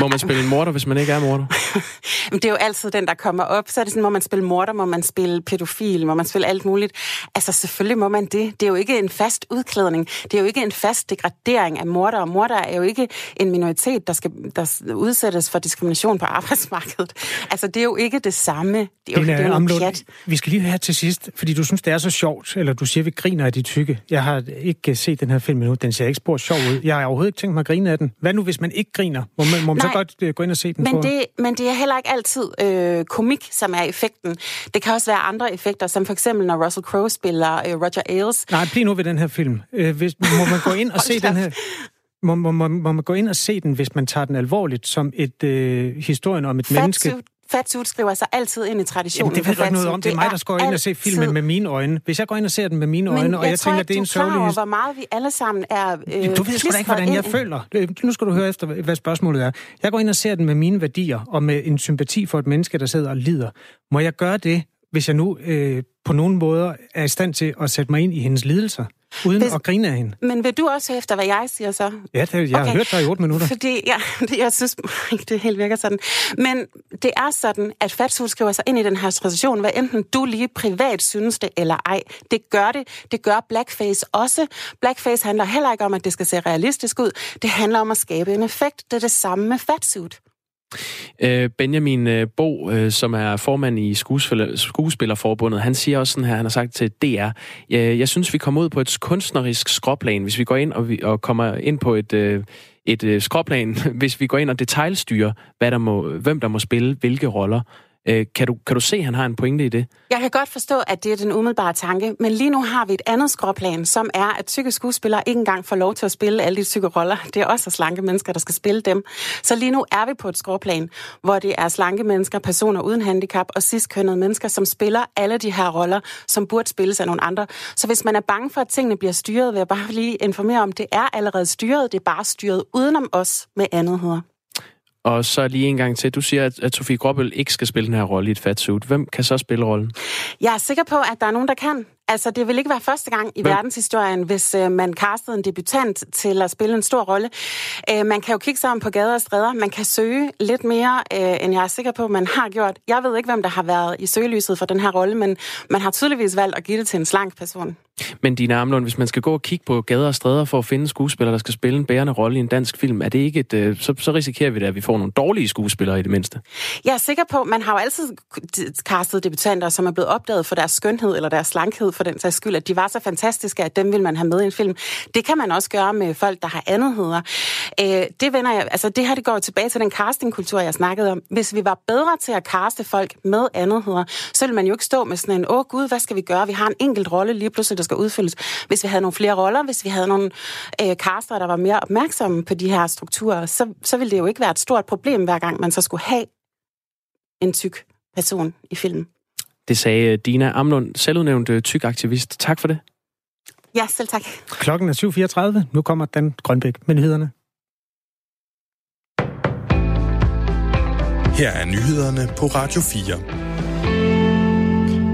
Må man spille en morder, hvis man ikke er morder? det er jo altid den, der kommer op. Så er det sådan, må man spille morder, må man spille pædofil, må man spille alt muligt. Altså selvfølgelig må man det. Det er jo ikke en fast udklædning. Det er jo ikke en fast degradering af morder. Og morder er jo ikke en minoritet, der skal der udsættes for diskrimination på arbejdsmarkedet. Altså det er jo ikke det samme. Det er jo, det er jo Amlund, pjat. Vi skal lige have til sidst, fordi du synes, det er så sjovt, eller du siger, vi griner af de tykke. Jeg har ikke set den her film endnu. Den ser ikke spor sjov ud. Jeg har overhovedet ikke tænkt mig at grine af den. Hvad nu, hvis man ikke griner? Må man, må man så godt uh, gå ind og se den men på? Det, men det er heller ikke altid øh, komik, som er effekten. Det kan også være andre effekter, som for eksempel, når Russell Crowe spiller øh, Roger Ailes. Nej, bliv nu ved den her film. Øh, hvis, må man gå ind og se den her... Må, må, må, må man gå ind og se den, hvis man tager den alvorligt, som et øh, historien om et Fat menneske? Fatsuit skriver sig altid ind i traditionen. Jamen, det ved du ikke noget om. Det er mig, der skal gå ind og se filmen med mine øjne. Hvis jeg går ind og ser den med mine øjne, Men og jeg, jeg tænker, ikke, det er en sørgelig historie. hvor meget vi alle sammen er øh, Du ved sgu da ikke, hvordan jeg ind. føler. Nu skal du høre efter, hvad spørgsmålet er. Jeg går ind og ser den med mine værdier, og med en sympati for et menneske, der sidder og lider. Må jeg gøre det, hvis jeg nu øh, på nogen måder er i stand til at sætte mig ind i hendes lidelser? Uden Hvis, at grine af hende. Men vil du også efter, hvad jeg siger så? Ja, det, jeg okay. har hørt dig i otte minutter. Fordi jeg, jeg synes det helt virker sådan. Men det er sådan, at Fatsuit skriver sig ind i den her situation, hvad enten du lige privat synes det eller ej. Det gør det. Det gør Blackface også. Blackface handler heller ikke om, at det skal se realistisk ud. Det handler om at skabe en effekt. Det er det samme med Fatsuit. Øh, Benjamin øh, Bo, øh, som er formand i Skuespillerforbundet, han siger også sådan her, han har sagt til DR, jeg synes, vi kommer ud på et kunstnerisk skråplan, hvis vi går ind og, vi, og kommer ind på et, et skråplan, hvis vi går ind og detaljstyrer, hvad der må, hvem der må spille hvilke roller. Øh, kan du, kan du se, at han har en pointe i det? Jeg kan godt forstå, at det er den umiddelbare tanke, men lige nu har vi et andet skråplan, som er, at tykke skuespillere ikke engang får lov til at spille alle de tykke roller. Det er også slanke mennesker, der skal spille dem. Så lige nu er vi på et skråplan, hvor det er slanke mennesker, personer uden handicap og ciskønnede mennesker, som spiller alle de her roller, som burde spilles af nogle andre. Så hvis man er bange for, at tingene bliver styret, vil jeg bare lige informere om, det er allerede styret, det er bare styret udenom os med andet hedder. Og så lige en gang til. Du siger, at, at Sofie Gråbøl ikke skal spille den her rolle i et fatsuit. Hvem kan så spille rollen? Jeg er sikker på, at der er nogen, der kan. Altså, det vil ikke være første gang i Hvem? verdenshistorien, hvis øh, man castede en debutant til at spille en stor rolle. Øh, man kan jo kigge sig om på gader og stræder. Man kan søge lidt mere, øh, end jeg er sikker på, man har gjort. Jeg ved ikke, hvem der har været i søgelyset for den her rolle, men man har tydeligvis valgt at give det til en slank person. Men Dina Amlund, hvis man skal gå og kigge på gader og stræder for at finde skuespillere, der skal spille en bærende rolle i en dansk film, er det ikke et, øh, så, så risikerer vi da, at vi får nogle dårlige skuespillere i det mindste? Jeg er sikker på, man har jo altid castet debutanter, som er blevet opdaget for deres skønhed eller deres slankhed for den sags skyld, at de var så fantastiske, at dem vil man have med i en film. Det kan man også gøre med folk, der har andetheder. Øh, det vender jeg, altså det her, det går tilbage til den castingkultur, jeg snakkede om. Hvis vi var bedre til at caste folk med andetheder, så ville man jo ikke stå med sådan en, åh gud, hvad skal vi gøre? Vi har en enkelt rolle lige pludselig, der skal udfyldes. Hvis vi havde nogle flere roller, hvis vi havde nogle øh, caster, der var mere opmærksomme på de her strukturer, så, så ville det jo ikke være et stort problem, hver gang man så skulle have en tyk person i filmen. Det sagde Dina Amlund, selvudnævnt tyk aktivist. Tak for det. Ja, selv tak. Klokken er 7.34. Nu kommer Dan Grønbæk med nyhederne. Her er nyhederne på Radio 4.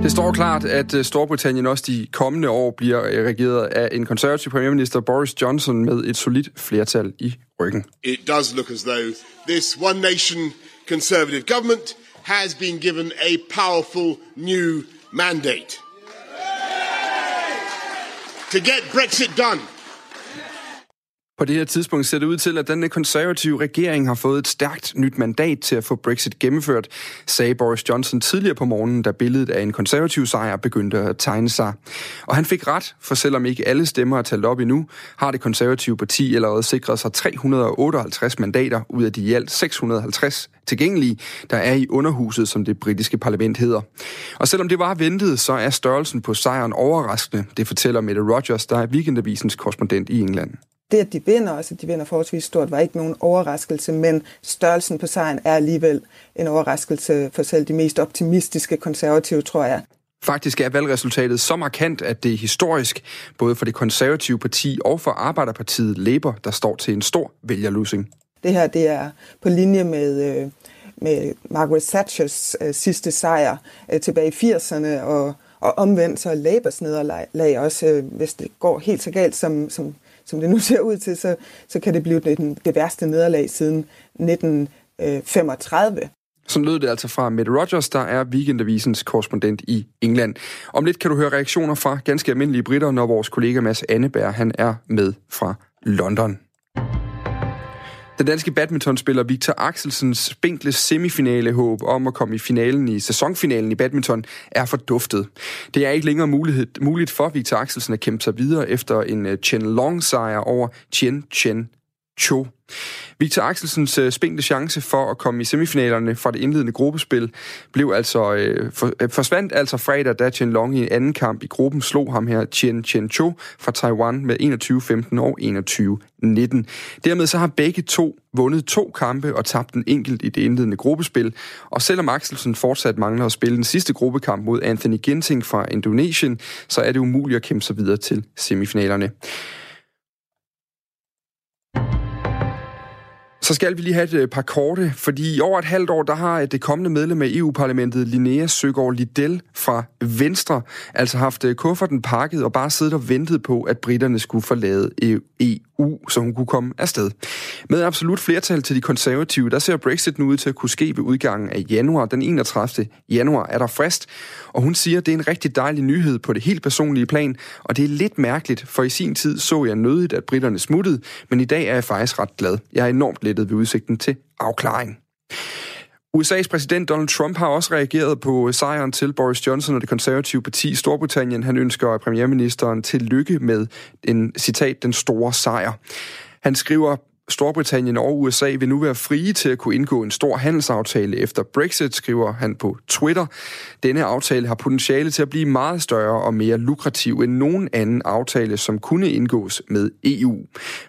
Det står klart, at øh, Storbritannien også de kommende år bliver øh, regeret af en konservativ premierminister Boris Johnson med et solidt flertal i ryggen. It does look as though this one nation conservative government has been given a powerful new mandate to get Brexit done. På det her tidspunkt ser det ud til, at den konservative regering har fået et stærkt nyt mandat til at få Brexit gennemført, sagde Boris Johnson tidligere på morgenen, da billedet af en konservativ sejr begyndte at tegne sig. Og han fik ret, for selvom ikke alle stemmer er talt op endnu, har det konservative parti allerede sikret sig 358 mandater ud af de i alt 650 tilgængelige, der er i underhuset, som det britiske parlament hedder. Og selvom det var ventet, så er størrelsen på sejren overraskende, det fortæller Mette Rogers, der er weekendavisens korrespondent i England. Det, at de vinder, også at de vinder forholdsvis stort, var ikke nogen overraskelse, men størrelsen på sejren er alligevel en overraskelse for selv de mest optimistiske konservative, tror jeg. Faktisk er valgresultatet så markant, at det er historisk, både for det konservative parti og for Arbejderpartiet Labour, der står til en stor vælgerlusing. Det her det er på linje med, øh, med Margaret Thatchers øh, sidste sejr øh, tilbage i 80'erne, og, og omvendt så Labours nederlag også, hvis det går helt så galt, som, som som det nu ser ud til, så, så kan det blive den, det værste nederlag siden 1935. Øh, så lød det altså fra Matt Rogers, der er Weekendavisens korrespondent i England. Om lidt kan du høre reaktioner fra ganske almindelige britter, når vores kollega Mads Anneberg han er med fra London. Den danske badmintonspiller Victor Axelsens spinkle semifinale håb om at komme i finalen i sæsonfinalen i badminton er forduftet. Det er ikke længere mulighed, muligt for Victor Axelsen at kæmpe sig videre efter en øh, Chen Long sejr over Chen Chen Cho. Victor Axelsens øh, spinkle chance for at komme i semifinalerne fra det indledende gruppespil blev altså øh, for, øh, forsvandt altså fredag, da Chen Long i en anden kamp i gruppen slog ham her Chen Chen Cho fra Taiwan med 21-15 og 21-19. Dermed så har begge to vundet to kampe og tabt en enkelt i det indledende gruppespil. Og selvom Axelsen fortsat mangler at spille den sidste gruppekamp mod Anthony Ginting fra Indonesien, så er det umuligt at kæmpe sig videre til semifinalerne. Så skal vi lige have et øh, par korte, fordi i over et halvt år, der har øh, det kommende medlem af EU-parlamentet, Linnea Søgaard Liddell fra Venstre, altså haft øh, kufferten pakket og bare siddet og ventet på, at britterne skulle forlade EU EU, så hun kunne komme afsted. Med absolut flertal til de konservative, der ser Brexit nu ud til at kunne ske ved udgangen af januar. Den 31. januar er der frist, og hun siger, at det er en rigtig dejlig nyhed på det helt personlige plan, og det er lidt mærkeligt, for i sin tid så jeg nødigt, at britterne smuttede, men i dag er jeg faktisk ret glad. Jeg er enormt lettet ved udsigten til afklaring. USA's præsident Donald Trump har også reageret på sejren til Boris Johnson og det konservative parti i Storbritannien. Han ønsker premierministeren til lykke med en citat, den store sejr. Han skriver, Storbritannien og USA vil nu være frie til at kunne indgå en stor handelsaftale efter Brexit, skriver han på Twitter. Denne aftale har potentiale til at blive meget større og mere lukrativ end nogen anden aftale, som kunne indgås med EU.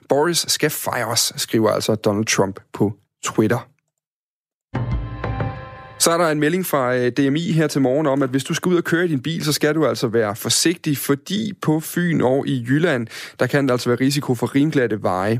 Boris skal fejres, skriver altså Donald Trump på Twitter. Så er der en melding fra øh, DMI her til morgen om, at hvis du skal ud og køre i din bil, så skal du altså være forsigtig, fordi på Fyn og i Jylland, der kan der altså være risiko for rimglatte veje.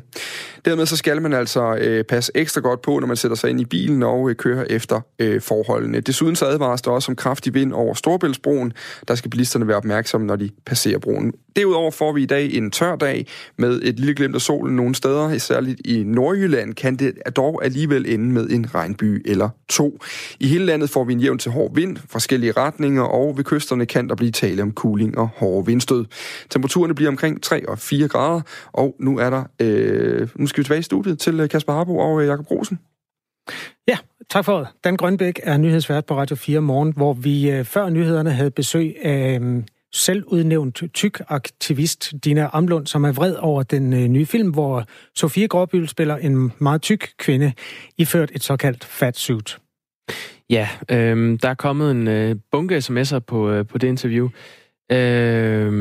Dermed så skal man altså øh, passe ekstra godt på, når man sætter sig ind i bilen og øh, kører efter øh, forholdene. Desuden så advares der også om kraftig vind over Storbæltsbroen. Der skal bilisterne være opmærksomme, når de passerer broen. Derudover får vi i dag en tør dag med et lille glimt af solen nogle steder, særligt i Nordjylland, kan det dog alligevel ende med en regnby eller to. I hele landet får vi en jævn til hård vind, forskellige retninger, og ved kysterne kan der blive tale om kuling og hårde vindstød. Temperaturerne bliver omkring 3 og 4 grader, og nu er der øh, nu skal vi tilbage i studiet til øh, Kasper Harbo og øh, Jakob Rosen. Ja, tak for det. Dan Grønbæk er nyhedsvært på Radio 4 morgen, hvor vi øh, før nyhederne havde besøg af selvudnævnt tyk aktivist Dina Amlund, som er vred over den nye film, hvor Sofie Gråbyl spiller en meget tyk kvinde, iført et såkaldt fat suit. Ja, øh, der er kommet en øh, bunke sms'er på, øh, på det interview. Øh,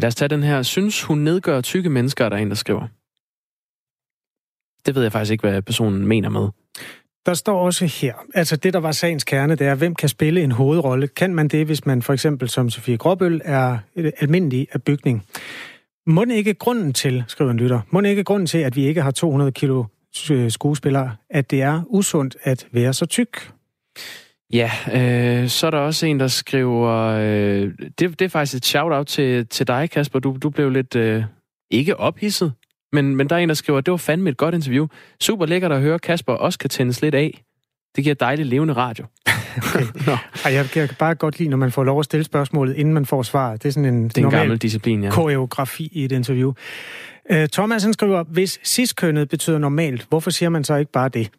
lad os tage den her. Synes hun nedgør tykke mennesker, der er en, der skriver? Det ved jeg faktisk ikke, hvad personen mener med. Der står også her, altså det, der var sagens kerne, det er, hvem kan spille en hovedrolle? Kan man det, hvis man for eksempel som Sofie Gråbøl er almindelig af bygning? Må ikke grunden til, skriver en lytter, må ikke grunden til, at vi ikke har 200 kilo øh, skuespillere, at det er usundt at være så tyk? Ja, øh, så er der også en, der skriver... Øh, det, det er faktisk et shout-out til, til dig, Kasper. Du, du blev lidt... Øh, ikke ophidset, men, men der er en, der skriver, det var fandme et godt interview. Super lækkert at høre, Kasper også kan tændes lidt af. Det giver dejligt levende radio. okay. Ej, jeg kan bare godt lide, når man får lov at stille spørgsmålet, inden man får svar. Det er sådan en, det er en gammel disciplin, ja. koreografi i et interview. Øh, Thomas han skriver, hvis cis-kønnet betyder normalt, hvorfor siger man så ikke bare det?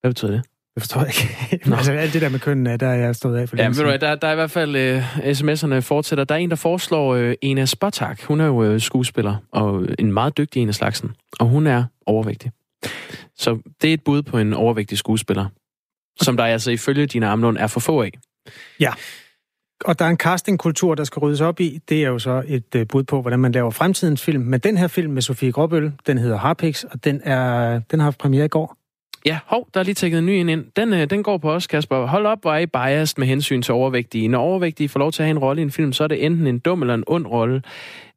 Hvad betyder det? Det forstår jeg ikke. altså alt det der med kønnene, der er jeg stået af for Ja, ved du hvad, der, der er i hvert fald uh, sms'erne fortsætter. Der er en, der foreslår uh, Ena Spotak. Hun er jo uh, skuespiller, og en meget dygtig en af slagsen. Og hun er overvægtig. Så det er et bud på en overvægtig skuespiller, som der altså ifølge dine Amlund er for få af. Ja. Og der er en castingkultur, der skal ryddes op i. Det er jo så et uh, bud på, hvordan man laver fremtidens film. Men den her film med Sofie Gråbøl, den hedder Harpix, og den, er, den har haft premiere i går. Ja, hov, der er lige tækket en ny ind. Den, øh, den går på os, Kasper. Hold op, hvor er I biased med hensyn til overvægtige. Når overvægtige får lov til at have en rolle i en film, så er det enten en dum eller en ond rolle.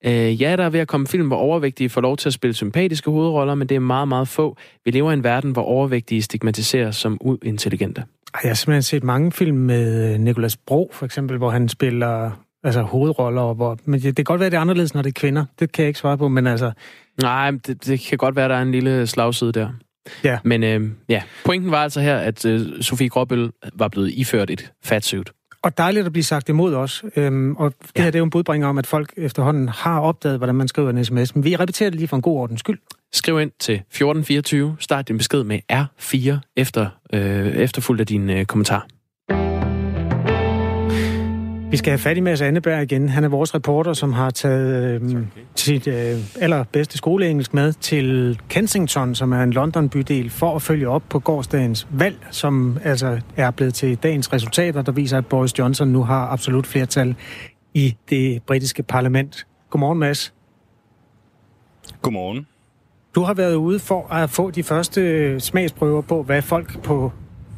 Øh, ja, der er ved at komme film, hvor overvægtige får lov til at spille sympatiske hovedroller, men det er meget, meget få. Vi lever i en verden, hvor overvægtige stigmatiseres som uintelligente. Jeg har simpelthen set mange film med Nicolas Bro, for eksempel, hvor han spiller altså, hovedroller. Hvor, men det, det kan godt være, det er anderledes, når det er kvinder. Det kan jeg ikke svare på, men altså... Nej, det, det kan godt være, der er en lille slagside der. Ja. Men øh, ja, pointen var altså her, at øh, Sofie Gråbøl var blevet iført et fatsuit. Og dejligt at blive sagt imod os. Øhm, og det ja. her det er jo en budbringer om, at folk efterhånden har opdaget, hvordan man skriver en sms. Men vi repeterer det lige for en god ordens skyld. Skriv ind til 1424. Start din besked med R4 efter, øh, efterfulgt af din øh, kommentar. Vi skal have fat i Mads Anneberg igen. Han er vores reporter, som har taget øh, sit øh, allerbedste skoleengelsk med til Kensington, som er en London-bydel, for at følge op på gårdsdagens valg, som altså er blevet til dagens resultater, der viser, at Boris Johnson nu har absolut flertal i det britiske parlament. Godmorgen, Mads. Godmorgen. Du har været ude for at få de første smagsprøver på, hvad folk på,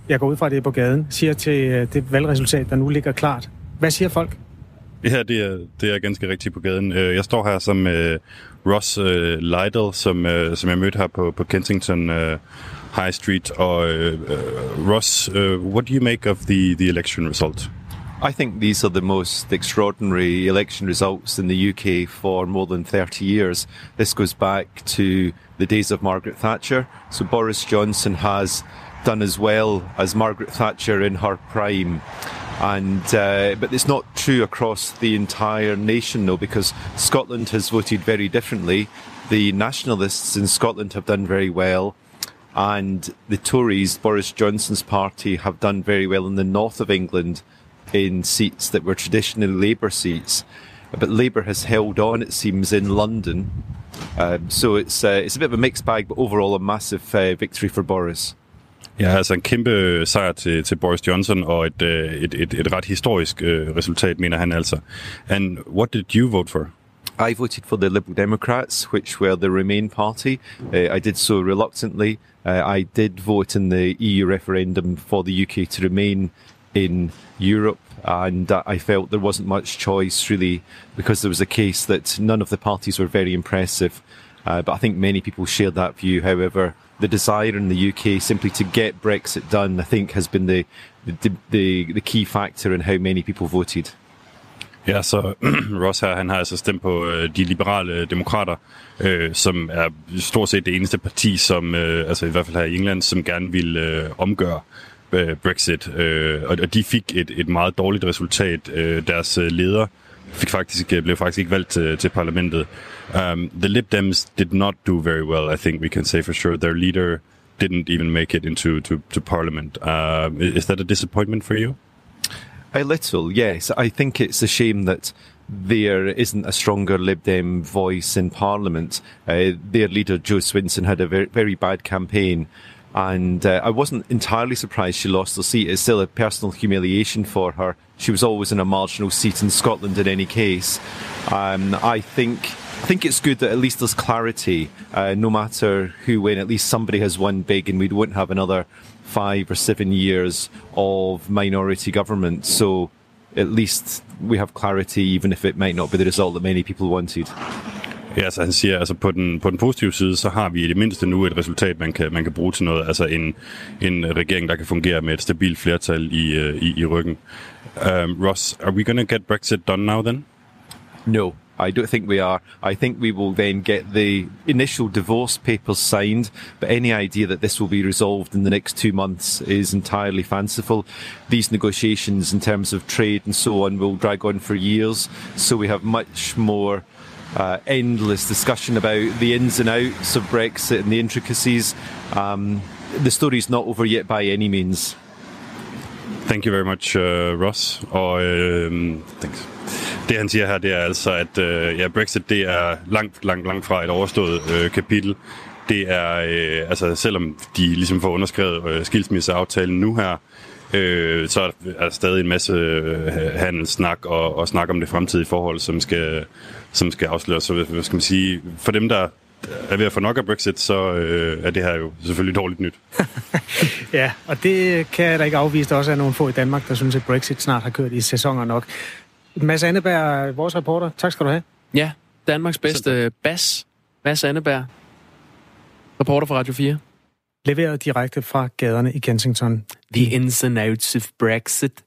jeg går ud fra det på gaden, siger til øh, det valgresultat, der nu ligger klart. Hvad siger folk? Ja, det er, det er ganske rigtigt på gaden. Øh, Jeg står her som uh, Ross uh, Lytle, som, uh, som jeg mødte her på, på Kensington uh, High Street. Og Ross, what do you make of the, the election result? I think these are the most extraordinary election results in the UK for more than 30 years. This goes back to the days of Margaret Thatcher. So Boris Johnson has done as well as Margaret Thatcher in her prime. And uh, but it's not true across the entire nation, though, because Scotland has voted very differently. The nationalists in Scotland have done very well, and the Tories, Boris Johnson's party, have done very well in the north of England in seats that were traditionally Labour seats. But Labour has held on, it seems, in London. Um, so it's uh, it's a bit of a mixed bag, but overall a massive uh, victory for Boris. Ja, altså en kæmpe sejr til, til Boris Johnson, og et, øh, et, et, et ret historisk øh, resultat, mener han altså. And what did you vote for? I voted for the Liberal Democrats, which were the Remain party. Uh, I did so reluctantly. Uh, I did vote in the EU referendum for the UK to remain in Europe, and uh, I felt there wasn't much choice really because there was a case that none of the parties were very impressive. Uh, but I think many people shared that view. However, the desire in the UK simply to get Brexit done, I think, has been the the, the, the key factor in how many people voted. Ja, så Ross her, han har altså stemt på øh, de liberale demokrater, øh, som er stort set det eneste parti, som, øh, altså i hvert fald her i England, som gerne vil øh, omgøre øh, Brexit. Øh, og, og de fik et, et meget dårligt resultat. Øh, deres øh, leder fik faktisk, øh, blev faktisk ikke valgt til, til parlamentet. Um, the Lib Dems did not do very well, I think we can say for sure. Their leader didn't even make it into to, to parliament. Uh, is that a disappointment for you? A little, yes. I think it's a shame that there isn't a stronger Lib Dem voice in Parliament. Uh, their leader, Joe Swinson, had a very, very bad campaign. And uh, I wasn't entirely surprised she lost the seat. It's still a personal humiliation for her. She was always in a marginal seat in Scotland in any case. Um, I think I think it's good that at least there's clarity. Uh, no matter who win, at least somebody has won big, and we won't have another five or seven years of minority government. So at least we have clarity, even if it might not be the result that many people wanted. Ja, altså han siger, altså på den, på den positive side, så har vi i det mindste nu et resultat, man kan, man kan bruge til noget. Altså en, en regering, der kan fungere med et stabilt flertal i, øh, i, i ryggen. Um, Ross, are we going to get Brexit done now then? No, I don't think we are. I think we will then get the initial divorce papers signed, but any idea that this will be resolved in the next two months is entirely fanciful. These negotiations in terms of trade and so on will drag on for years, so we have much more uh, endless discussion about the ins and outs of Brexit and the intricacies. Um, the story's not over yet by any means. Thank you very much, uh, Ross. Og øh, thanks. det han siger her, det er altså, at øh, ja, Brexit det er langt, langt, langt fra et overstået øh, kapitel. Det er, øh, altså selvom de ligesom får underskrevet øh, skilsmisseaftalen nu her, øh, så er der stadig en masse øh, handelssnak og, og snak om det fremtidige forhold, som skal, som skal afsløres. Så hvad skal man sige, for dem, der er ved at få nok af Brexit, så øh, er det her jo selvfølgelig dårligt nyt. ja, og det kan jeg da ikke afvise. Der også er nogle få i Danmark, der synes, at Brexit snart har kørt i sæsoner nok. Mads Anneberg, vores reporter. Tak skal du have. Ja, Danmarks bedste bas. Mads Anneberg, reporter fra Radio 4. Leveret direkte fra gaderne i Kensington. The ins and outs of Brexit.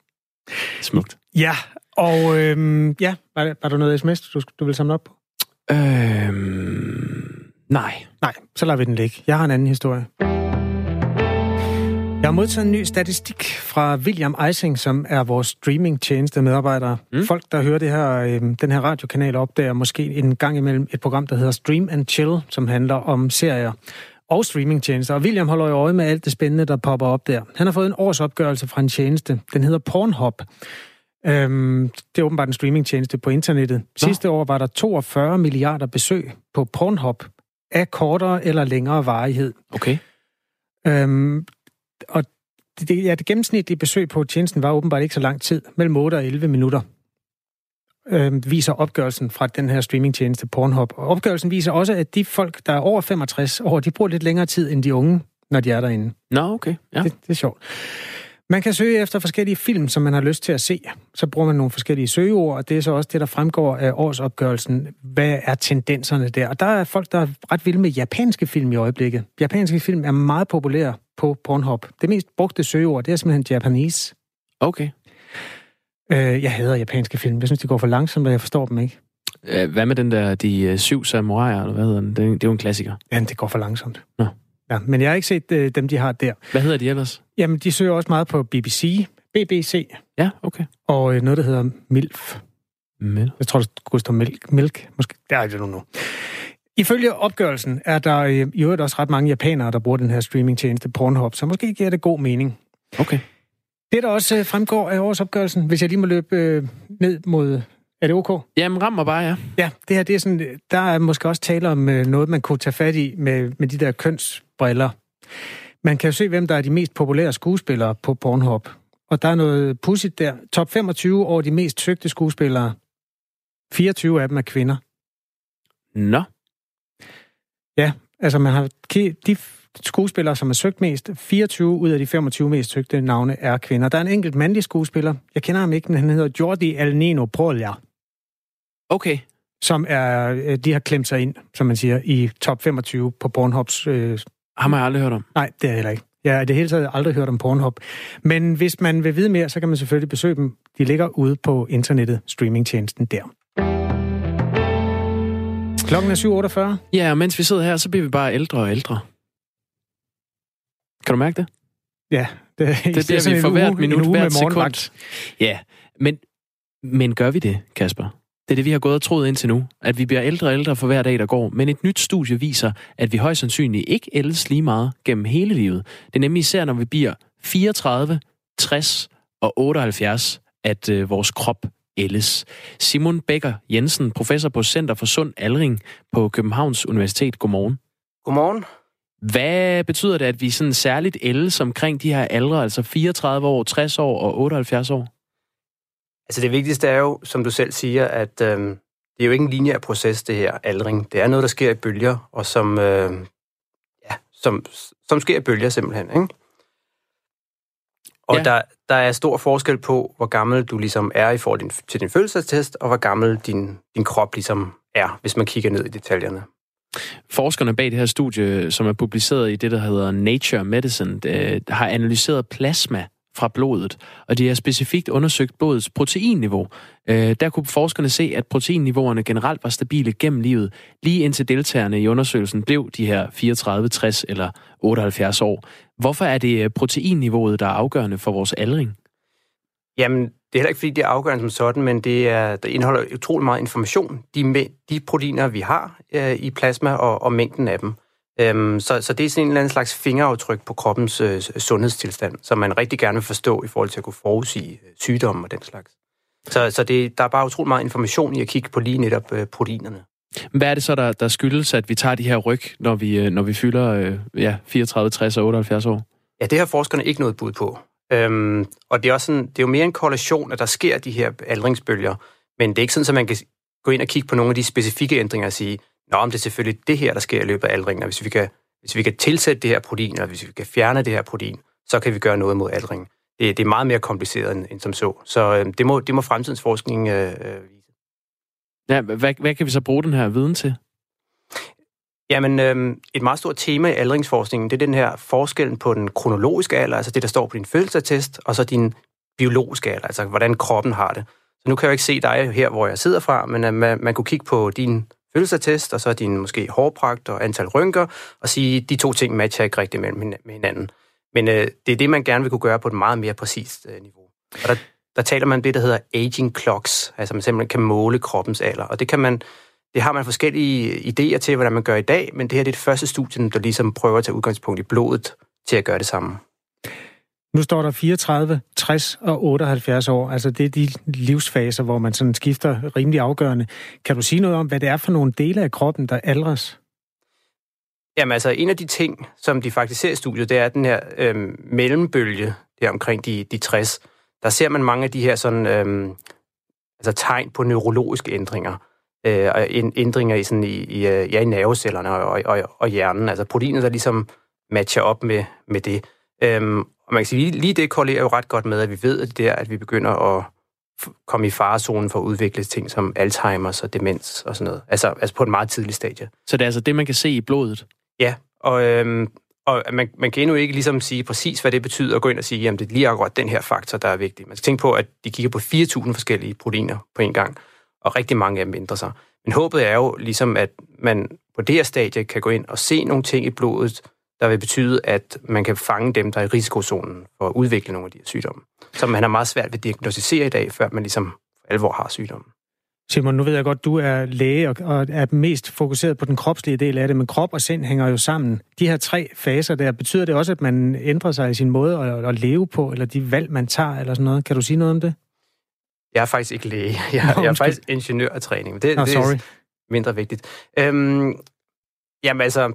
Smukt. Ja, og øhm, ja, var, var der noget sms, du, du vil samle op på? Øhm, nej. Nej, så lader vi den ligge. Jeg har en anden historie. Jeg har modtaget en ny statistik fra William Eising, som er vores streamingtjeneste medarbejder. Mm. Folk, der hører det her, øh, den her radiokanal, opdager måske en gang imellem et program, der hedder Stream and Chill, som handler om serier og streamingtjenester. Og William holder jo øje med alt det spændende, der popper op der. Han har fået en årsopgørelse fra en tjeneste. Den hedder Pornhub. Øhm, det er åbenbart en streamingtjeneste på internettet. Nå. Sidste år var der 42 milliarder besøg på Pornhub af kortere eller længere varighed. Okay. Øhm, og det, ja, det gennemsnitlige besøg på tjenesten var åbenbart ikke så lang tid, mellem 8 og 11 minutter, øh, viser opgørelsen fra den her streamingtjeneste Pornhub. Og opgørelsen viser også, at de folk, der er over 65 år, de bruger lidt længere tid end de unge, når de er derinde. Nå, okay. Ja. Det, det er sjovt. Man kan søge efter forskellige film, som man har lyst til at se. Så bruger man nogle forskellige søgeord, og det er så også det, der fremgår af årsopgørelsen. Hvad er tendenserne der? Og der er folk, der er ret vilde med japanske film i øjeblikket. Japanske film er meget populære på Pornhub. Det mest brugte søgeord, det er simpelthen Japanese. Okay. Øh, jeg hader japanske film. Jeg synes, de går for langsomt, og jeg forstår dem ikke. Øh, hvad med den der, de øh, syv samuraier, eller hvad hedder den? Det, det er jo en klassiker. Ja, det går for langsomt. Nå. Ja, men jeg har ikke set øh, dem, de har der. Hvad hedder de ellers? Jamen, de søger også meget på BBC, BBC. Ja, okay. Og øh, noget, der hedder MILF. MILF? Jeg tror, det skulle stå Milk. Milk. Måske. Det er ikke nu. Ifølge opgørelsen er der øh, i øvrigt også ret mange japanere, der bruger den her streamingtjeneste Pornhub, så måske giver det god mening. Okay. Det, der også øh, fremgår af årsopgørelsen, hvis jeg lige må løbe øh, ned mod... Er det ok? Jamen, ram mig bare, ja. Ja, det her, det er sådan... Der er måske også tale om øh, noget, man kunne tage fat i med, med de der kønsbriller. Man kan jo se, hvem der er de mest populære skuespillere på Pornhub. Og der er noget pudsigt der. Top 25 over de mest søgte skuespillere. 24 af dem er kvinder. Nå. Ja, altså man har de skuespillere, som er søgt mest, 24 ud af de 25 mest søgte navne er kvinder. Der er en enkelt mandlig skuespiller, jeg kender ham ikke, men han hedder Jordi Alnino Prolja. Okay. Som er, øh, de har klemt sig ind, som man siger, i top 25 på Pornhubs... Øh... Ham har jeg aldrig hørt om. Nej, det er heller ikke. Jeg har det hele taget aldrig hørt om Pornhub. Men hvis man vil vide mere, så kan man selvfølgelig besøge dem. De ligger ude på internettet, streamingtjenesten der. Klokken er 7.48. Ja, og mens vi sidder her, så bliver vi bare ældre og ældre. Kan du mærke det? Ja, det, det bliver vi for hvert minut, hvert sekund. Ja, men, men gør vi det, Kasper? Det er det, vi har gået og troet indtil nu. At vi bliver ældre og ældre for hver dag, der går. Men et nyt studie viser, at vi højst sandsynligt ikke ældes lige meget gennem hele livet. Det er nemlig især, når vi bliver 34, 60 og 78, at øh, vores krop ældes. Simon Becker Jensen, professor på Center for Sund Aldring på Københavns Universitet. Godmorgen. Godmorgen. Hvad betyder det, at vi sådan særligt ældes omkring de her aldre, altså 34 år, 60 år og 78 år? Altså det vigtigste er jo, som du selv siger, at øh, det er jo ikke en lineær proces, det her aldring. Det er noget, der sker i bølger, og som, øh, ja, som, som sker i bølger simpelthen. Ikke? Og ja. der, der er stor forskel på, hvor gammel du ligesom er i forhold til din følelsestest, og hvor gammel din, din krop ligesom er, hvis man kigger ned i detaljerne. Forskerne bag det her studie, som er publiceret i det, der hedder Nature Medicine, har analyseret plasma fra blodet, og de har specifikt undersøgt blodets proteinniveau. Øh, der kunne forskerne se, at proteinniveauerne generelt var stabile gennem livet, lige indtil deltagerne i undersøgelsen blev de her 34, 60 eller 78 år. Hvorfor er det øh, proteinniveauet, der er afgørende for vores aldring? Jamen, det er heller ikke, fordi det er afgørende som sådan, men det, er, det indeholder utrolig meget information. De, de proteiner, vi har øh, i plasma, og, og mængden af dem. Øhm, så, så det er sådan en eller anden slags fingeraftryk på kroppens øh, sundhedstilstand, som man rigtig gerne vil forstå i forhold til at kunne forudsige øh, sygdomme og den slags. Så, så det, der er bare utrolig meget information i at kigge på lige netop øh, proteinerne. Hvad er det så, der, der skyldes, at vi tager de her ryg, når vi, øh, når vi fylder øh, ja, 34, 60 og 78 år? Ja, det har forskerne ikke noget bud på. Øhm, og det er, også sådan, det er jo mere en korrelation, at der sker de her aldringsbølger. Men det er ikke sådan, at man kan gå ind og kigge på nogle af de specifikke ændringer og sige, Nå, om det er selvfølgelig det her, der sker i løbet af aldringen, og hvis vi kan, hvis vi kan tilsætte det her protein, eller hvis vi kan fjerne det her protein, så kan vi gøre noget mod aldring. Det, det er meget mere kompliceret end, end som så. Så øh, det, må, det må fremtidens forskning øh, øh, vise. Ja, hvad, hvad kan vi så bruge den her viden til? Jamen, øh, et meget stort tema i aldringsforskningen, det er den her forskellen på den kronologiske alder, altså det, der står på din fødselsattest, og så din biologiske alder, altså hvordan kroppen har det. Så nu kan jeg jo ikke se dig her, hvor jeg sidder fra, men uh, man, man kunne kigge på din fødselsattest, og så din måske hårpragt og antal rynker, og sige, de to ting matcher ikke rigtigt mellem med hinanden. Men øh, det er det, man gerne vil kunne gøre på et meget mere præcist øh, niveau. Og der, der taler man det, der hedder aging clocks, altså man simpelthen kan måle kroppens alder. Og det kan man, det har man forskellige øh, idéer til, hvordan man gør i dag, men det her det er det første studie, der ligesom prøver at tage udgangspunkt i blodet til at gøre det samme. Nu står der 34, 60 og 78 år. Altså det er de livsfaser, hvor man sådan skifter rimelig afgørende. Kan du sige noget om, hvad det er for nogle dele af kroppen, der aldres? Jamen altså, en af de ting, som de faktisk ser i studiet, det er den her øhm, mellembølge, der omkring de, de 60. Der ser man mange af de her sådan, øhm, altså tegn på neurologiske ændringer. Øh, og ændringer i, sådan i, i, øh, ja, i nervecellerne og, og, og hjernen. Altså proteiner, der ligesom matcher op med, med det. Øhm, og man kan sige, lige, det korrelerer jo ret godt med, at vi ved, at det er, at vi begynder at komme i farezonen for at udvikle ting som Alzheimer's og demens og sådan noget. Altså, altså på et meget tidligt stadie. Så det er altså det, man kan se i blodet? Ja, og, øhm, og man, man kan endnu ikke ligesom sige præcis, hvad det betyder at gå ind og sige, at det er lige akkurat den her faktor, der er vigtig. Man skal tænke på, at de kigger på 4.000 forskellige proteiner på en gang, og rigtig mange af dem ændrer sig. Men håbet er jo ligesom, at man på det her stadie kan gå ind og se nogle ting i blodet, der vil betyde, at man kan fange dem, der er i risikozonen for at udvikle nogle af de her sygdomme, som man har meget svært ved at diagnostisere i dag, før man ligesom for alvor har sygdommen. Simon, nu ved jeg godt, du er læge og er mest fokuseret på den kropslige del af det, men krop og sind hænger jo sammen. De her tre faser der, betyder det også, at man ændrer sig i sin måde at, at leve på, eller de valg, man tager, eller sådan noget? Kan du sige noget om det? Jeg er faktisk ikke læge. Jeg, Nå, jeg er faktisk ingeniør af træning. Det, Nå, det sorry. er mindre vigtigt. Øhm, jamen altså,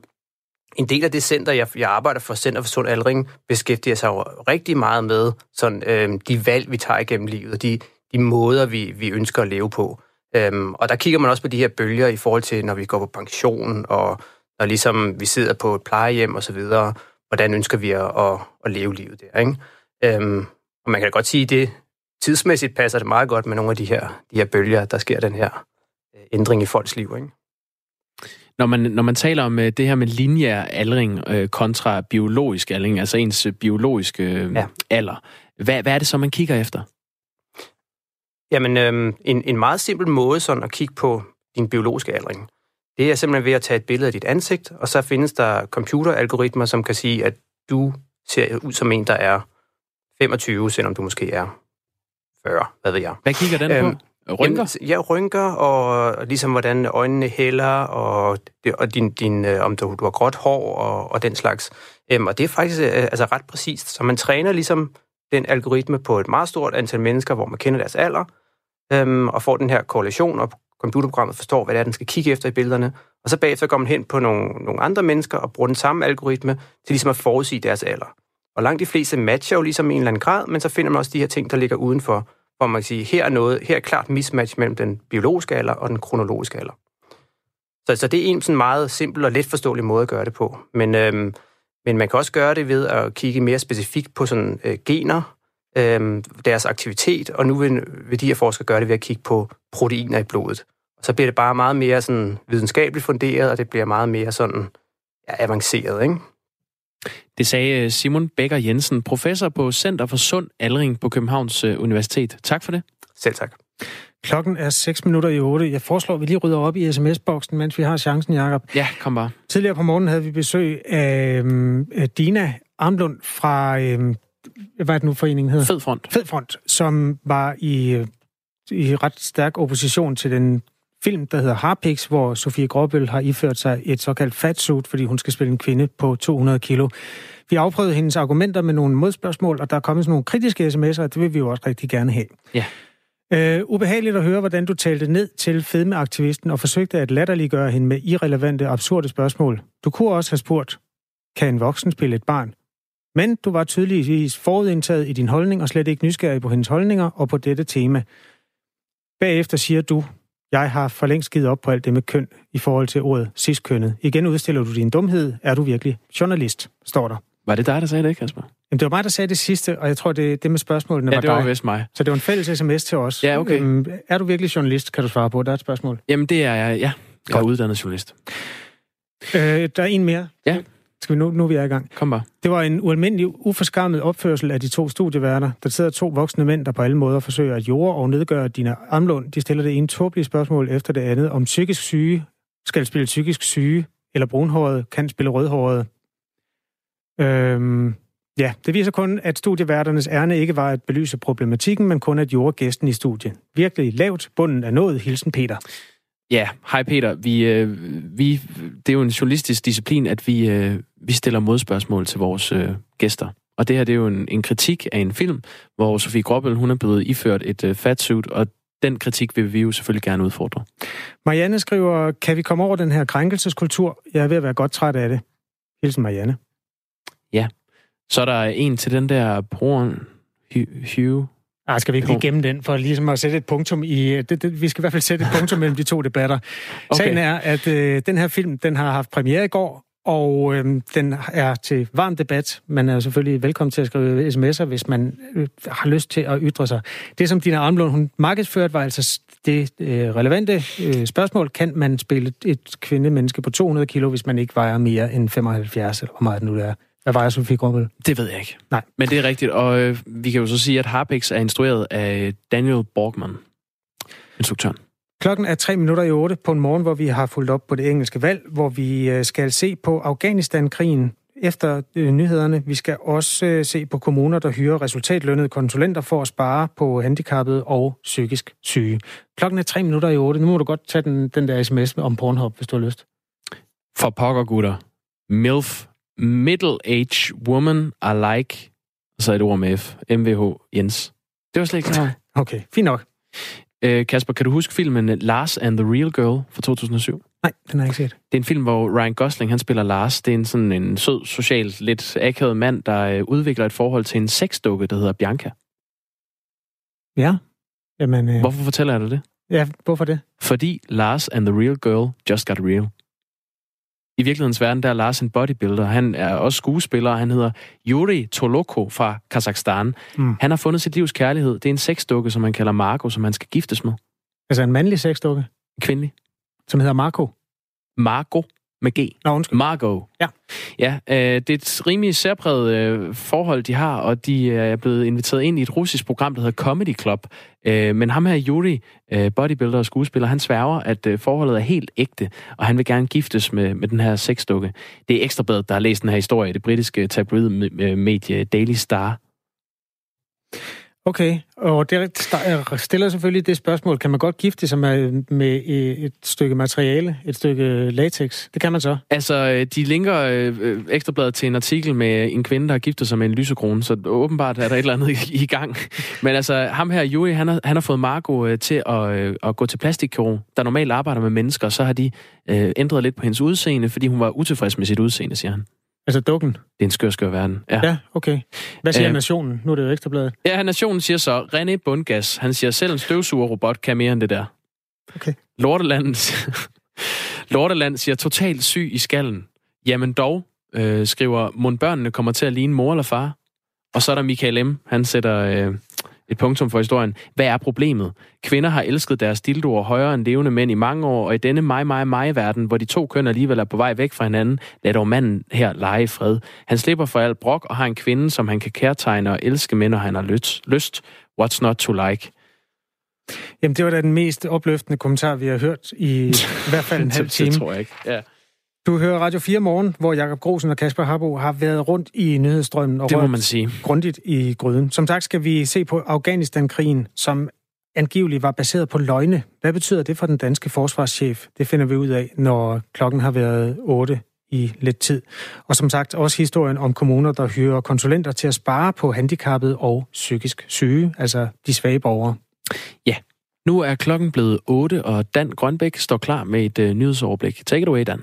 en del af det center, jeg, jeg arbejder for, Center for Sund Aldring, beskæftiger sig jo rigtig meget med sådan, øhm, de valg, vi tager igennem livet, og de, de måder, vi, vi ønsker at leve på. Øhm, og der kigger man også på de her bølger i forhold til, når vi går på pension, og når ligesom vi sidder på et plejehjem og så videre, hvordan ønsker vi at, at, at leve livet der, ikke? Øhm, og man kan da godt sige, at det tidsmæssigt passer det meget godt med nogle af de her, de her bølger, der sker den her øh, ændring i folks liv, ikke? Når man, når man taler om uh, det her med lineær aldring uh, kontra biologisk aldring, altså ens uh, biologiske ja. alder, hvad, hvad er det så, man kigger efter? Jamen, øhm, en, en meget simpel måde sådan at kigge på din biologiske aldring, det er simpelthen ved at tage et billede af dit ansigt, og så findes der computeralgoritmer, som kan sige, at du ser ud som en, der er 25, selvom du måske er 40, hvad ved jeg. Hvad kigger den øhm, på? Øh, rynker? Jamen, ja, rynker, og, ligesom hvordan øjnene hælder, og, det, og din, din, øh, om du, du har gråt hår, og, og den slags. Øhm, og det er faktisk øh, altså ret præcist. Så man træner ligesom den algoritme på et meget stort antal mennesker, hvor man kender deres alder, øhm, og får den her korrelation, og computerprogrammet forstår, hvad det er, den skal kigge efter i billederne. Og så bagefter går man hen på nogle, nogle andre mennesker og bruger den samme algoritme til ligesom at forudsige deres alder. Og langt de fleste matcher jo ligesom i en eller anden grad, men så finder man også de her ting, der ligger udenfor, hvor man kan sige, her er noget, her er klart mismatch mellem den biologiske alder og den kronologiske alder. Så, så det er en sådan meget simpel og let forståelig måde at gøre det på. Men, øhm, men man kan også gøre det ved at kigge mere specifikt på sådan øh, gener, øh, deres aktivitet, og nu vil, vil de her forskere gøre det ved at kigge på proteiner i blodet. Og så bliver det bare meget mere sådan videnskabeligt funderet, og det bliver meget mere sådan ja, avanceret, ikke? Det sagde Simon Becker Jensen, professor på Center for Sund Aldring på Københavns Universitet. Tak for det. Selv tak. Klokken er 6 minutter i 8. Jeg foreslår, at vi lige rydder op i sms-boksen, mens vi har chancen, Jacob. Ja, kom bare. Tidligere på morgenen havde vi besøg af øh, Dina Armlund fra øh, hvad er det nu foreningen hedder? Fed Front. Fed Front, som var i, i ret stærk opposition til den film, der hedder Harpix, hvor Sofie Gråbøl har iført sig et såkaldt fatsuit, fordi hun skal spille en kvinde på 200 kilo. Vi afprøvede hendes argumenter med nogle modspørgsmål, og der er kommet sådan nogle kritiske sms'er, og det vil vi jo også rigtig gerne have. Ja. Øh, ubehageligt at høre, hvordan du talte ned til fedmeaktivisten og forsøgte at latterliggøre hende med irrelevante, absurde spørgsmål. Du kunne også have spurgt, kan en voksen spille et barn? Men du var tydeligvis forudindtaget i din holdning og slet ikke nysgerrig på hendes holdninger og på dette tema. Bagefter siger du, jeg har for længst givet op på alt det med køn i forhold til ordet cis-kønnet. Igen udstiller du din dumhed. Er du virkelig journalist, står der. Var det dig, der sagde det, Kasper? Jamen, det var mig, der sagde det sidste, og jeg tror, det, det med spørgsmålene Ja, var det var dig. vist mig. Så det var en fælles sms til os. Ja, okay. Øhm, er du virkelig journalist, kan du svare på. Der er et spørgsmål. Jamen, det er jeg, ja. Jeg er uddannet journalist. Øh, der er en mere. Ja. Skal vi nu, nu er vi er i gang. Kom bare. Det var en ualmindelig uforskammet opførsel af de to studieværter. Der sidder to voksne mænd, der på alle måder forsøger at jorde og nedgøre dine armlån. De stiller det ene tåbelige spørgsmål efter det andet om psykisk syge skal spille psykisk syge, eller brunhåret kan spille rødhåret. Øhm, ja, det viser kun, at studieværternes ærne ikke var at belyse problematikken, men kun at jorde gæsten i studiet. Virkelig lavt, bunden er nået, hilsen Peter. Ja, hej Peter. Vi, øh, vi, det er jo en journalistisk disciplin, at vi, øh, vi stiller modspørgsmål til vores øh, gæster. Og det her det er jo en, en kritik af en film, hvor Sofie Gråbøl, hun er blevet iført et øh, fatsuit, og den kritik vil vi jo selvfølgelig gerne udfordre. Marianne skriver, kan vi komme over den her krænkelseskultur? Jeg er ved at være godt træt af det. Hilsen Marianne. Ja. Så er der en til den der broren, Hugh. Ej, skal vi ikke lige gemme den, for ligesom at sætte et punktum i... Det, det, vi skal i hvert fald sætte et punktum mellem de to debatter. Okay. Sagen er, at øh, den her film, den har haft premiere i går, og øh, den er til varm debat. Man er jo selvfølgelig velkommen til at skrive sms'er, hvis man øh, har lyst til at ytre sig. Det, som Dina Armlund hun markedsførte, var altså det øh, relevante øh, spørgsmål. Kan man spille et kvindemenneske på 200 kilo, hvis man ikke vejer mere end 75, eller hvor meget det nu er? Hvad vejer Sofie Gråbøl? Det ved jeg ikke. Nej. Men det er rigtigt, og øh, vi kan jo så sige, at Harpix er instrueret af Daniel Borgman, instruktøren. Klokken er tre minutter i otte på en morgen, hvor vi har fulgt op på det engelske valg, hvor vi øh, skal se på Afghanistan-krigen efter øh, nyhederne. Vi skal også øh, se på kommuner, der hyrer resultatlønnede konsulenter for at spare på handicappede og psykisk syge. Klokken er tre minutter i otte. Nu må du godt tage den, den der sms om Pornhub, hvis du har lyst. For pokker, gutter. MILF. Middle-age woman I like. Og så et ord med F. MVH Jens. Det var slet ikke klar. Okay, fint nok. Øh, Kasper, kan du huske filmen Lars and the Real Girl fra 2007? Nej, den har jeg ikke set. Det er en film, hvor Ryan Gosling han spiller Lars. Det er en sådan en sød, socialt lidt akavet mand, der øh, udvikler et forhold til en sexdukke, der hedder Bianca. Ja. Jamen, øh, Hvorfor fortæller jeg dig det? Ja, hvorfor det? Fordi Lars and the Real Girl just got real. I virkelighedens verden, der er Lars en bodybuilder. Han er også skuespiller, og han hedder Yuri Toloko fra Kazakhstan. Mm. Han har fundet sit livs kærlighed. Det er en sexdukke, som man kalder Marco, som han skal giftes med. Altså en mandlig sexdukke? Kvindelig. Som hedder Marco? Marco med G. Nå, undskyld. Margot. Ja. Ja, øh, det er et rimelig særpræget øh, forhold, de har, og de er blevet inviteret ind i et russisk program, der hedder Comedy Club. Øh, men ham her, Yuri, øh, bodybuilder og skuespiller, han sværger, at øh, forholdet er helt ægte, og han vil gerne giftes med, med den her sexdukke. Det er Ekstrabladet, der har læst den her historie i det britiske tabloid-medie Daily Star. Okay, og det stiller selvfølgelig det spørgsmål, kan man godt gifte sig med, med et stykke materiale, et stykke latex? Det kan man så. Altså, øh, de linker øh, øh, Ekstrabladet til en artikel med en kvinde, der har giftet sig med en lysekrone, så åbenbart er der et eller andet i, i gang. Men altså, ham her, Joey, han har, han har fået Marco øh, til at, øh, at gå til plastikkirurg, der normalt arbejder med mennesker, så har de øh, ændret lidt på hendes udseende, fordi hun var utilfreds med sit udseende, siger han. Altså dukken? Det er en skør, skør verden. Ja, Ja, okay. Hvad siger Øh, Nationen? Nu er det jo ekstrabladet. ja Nationen siger så, René Bundgas, han siger, selv en støvsugerrobot kan mere end det der. Okay. Lorteland, Lorteland siger, totalt syg i skallen. Jamen dog, øh, skriver, mon børnene kommer til at ligne mor eller far? Og så er der Michael M., han sætter øh, et punktum for historien. Hvad er problemet? Kvinder har elsket deres dildoer højere end levende mænd i mange år, og i denne mig, mig, mig-verden, hvor de to køn alligevel er på vej væk fra hinanden, lad dog manden her lege i fred. Han slipper for alt brok og har en kvinde, som han kan kærtegne og elske med, når han har lyst. What's not to like? Jamen, det var da den mest opløftende kommentar, vi har hørt i, i hvert fald en halv time. det tror jeg ikke. Ja. Du hører Radio 4 morgen, hvor Jakob Grosen og Kasper Harbo har været rundt i nyhedsstrømmen og Det må man sige. grundigt i gryden. Som sagt skal vi se på Afghanistan-krigen, som angiveligt var baseret på løgne. Hvad betyder det for den danske forsvarschef? Det finder vi ud af, når klokken har været 8 i lidt tid. Og som sagt også historien om kommuner, der hyrer konsulenter til at spare på handicappede og psykisk syge, altså de svage borgere. Ja, nu er klokken blevet 8, og Dan Grønbæk står klar med et uh, nyhedsoverblik. Take it away, Dan.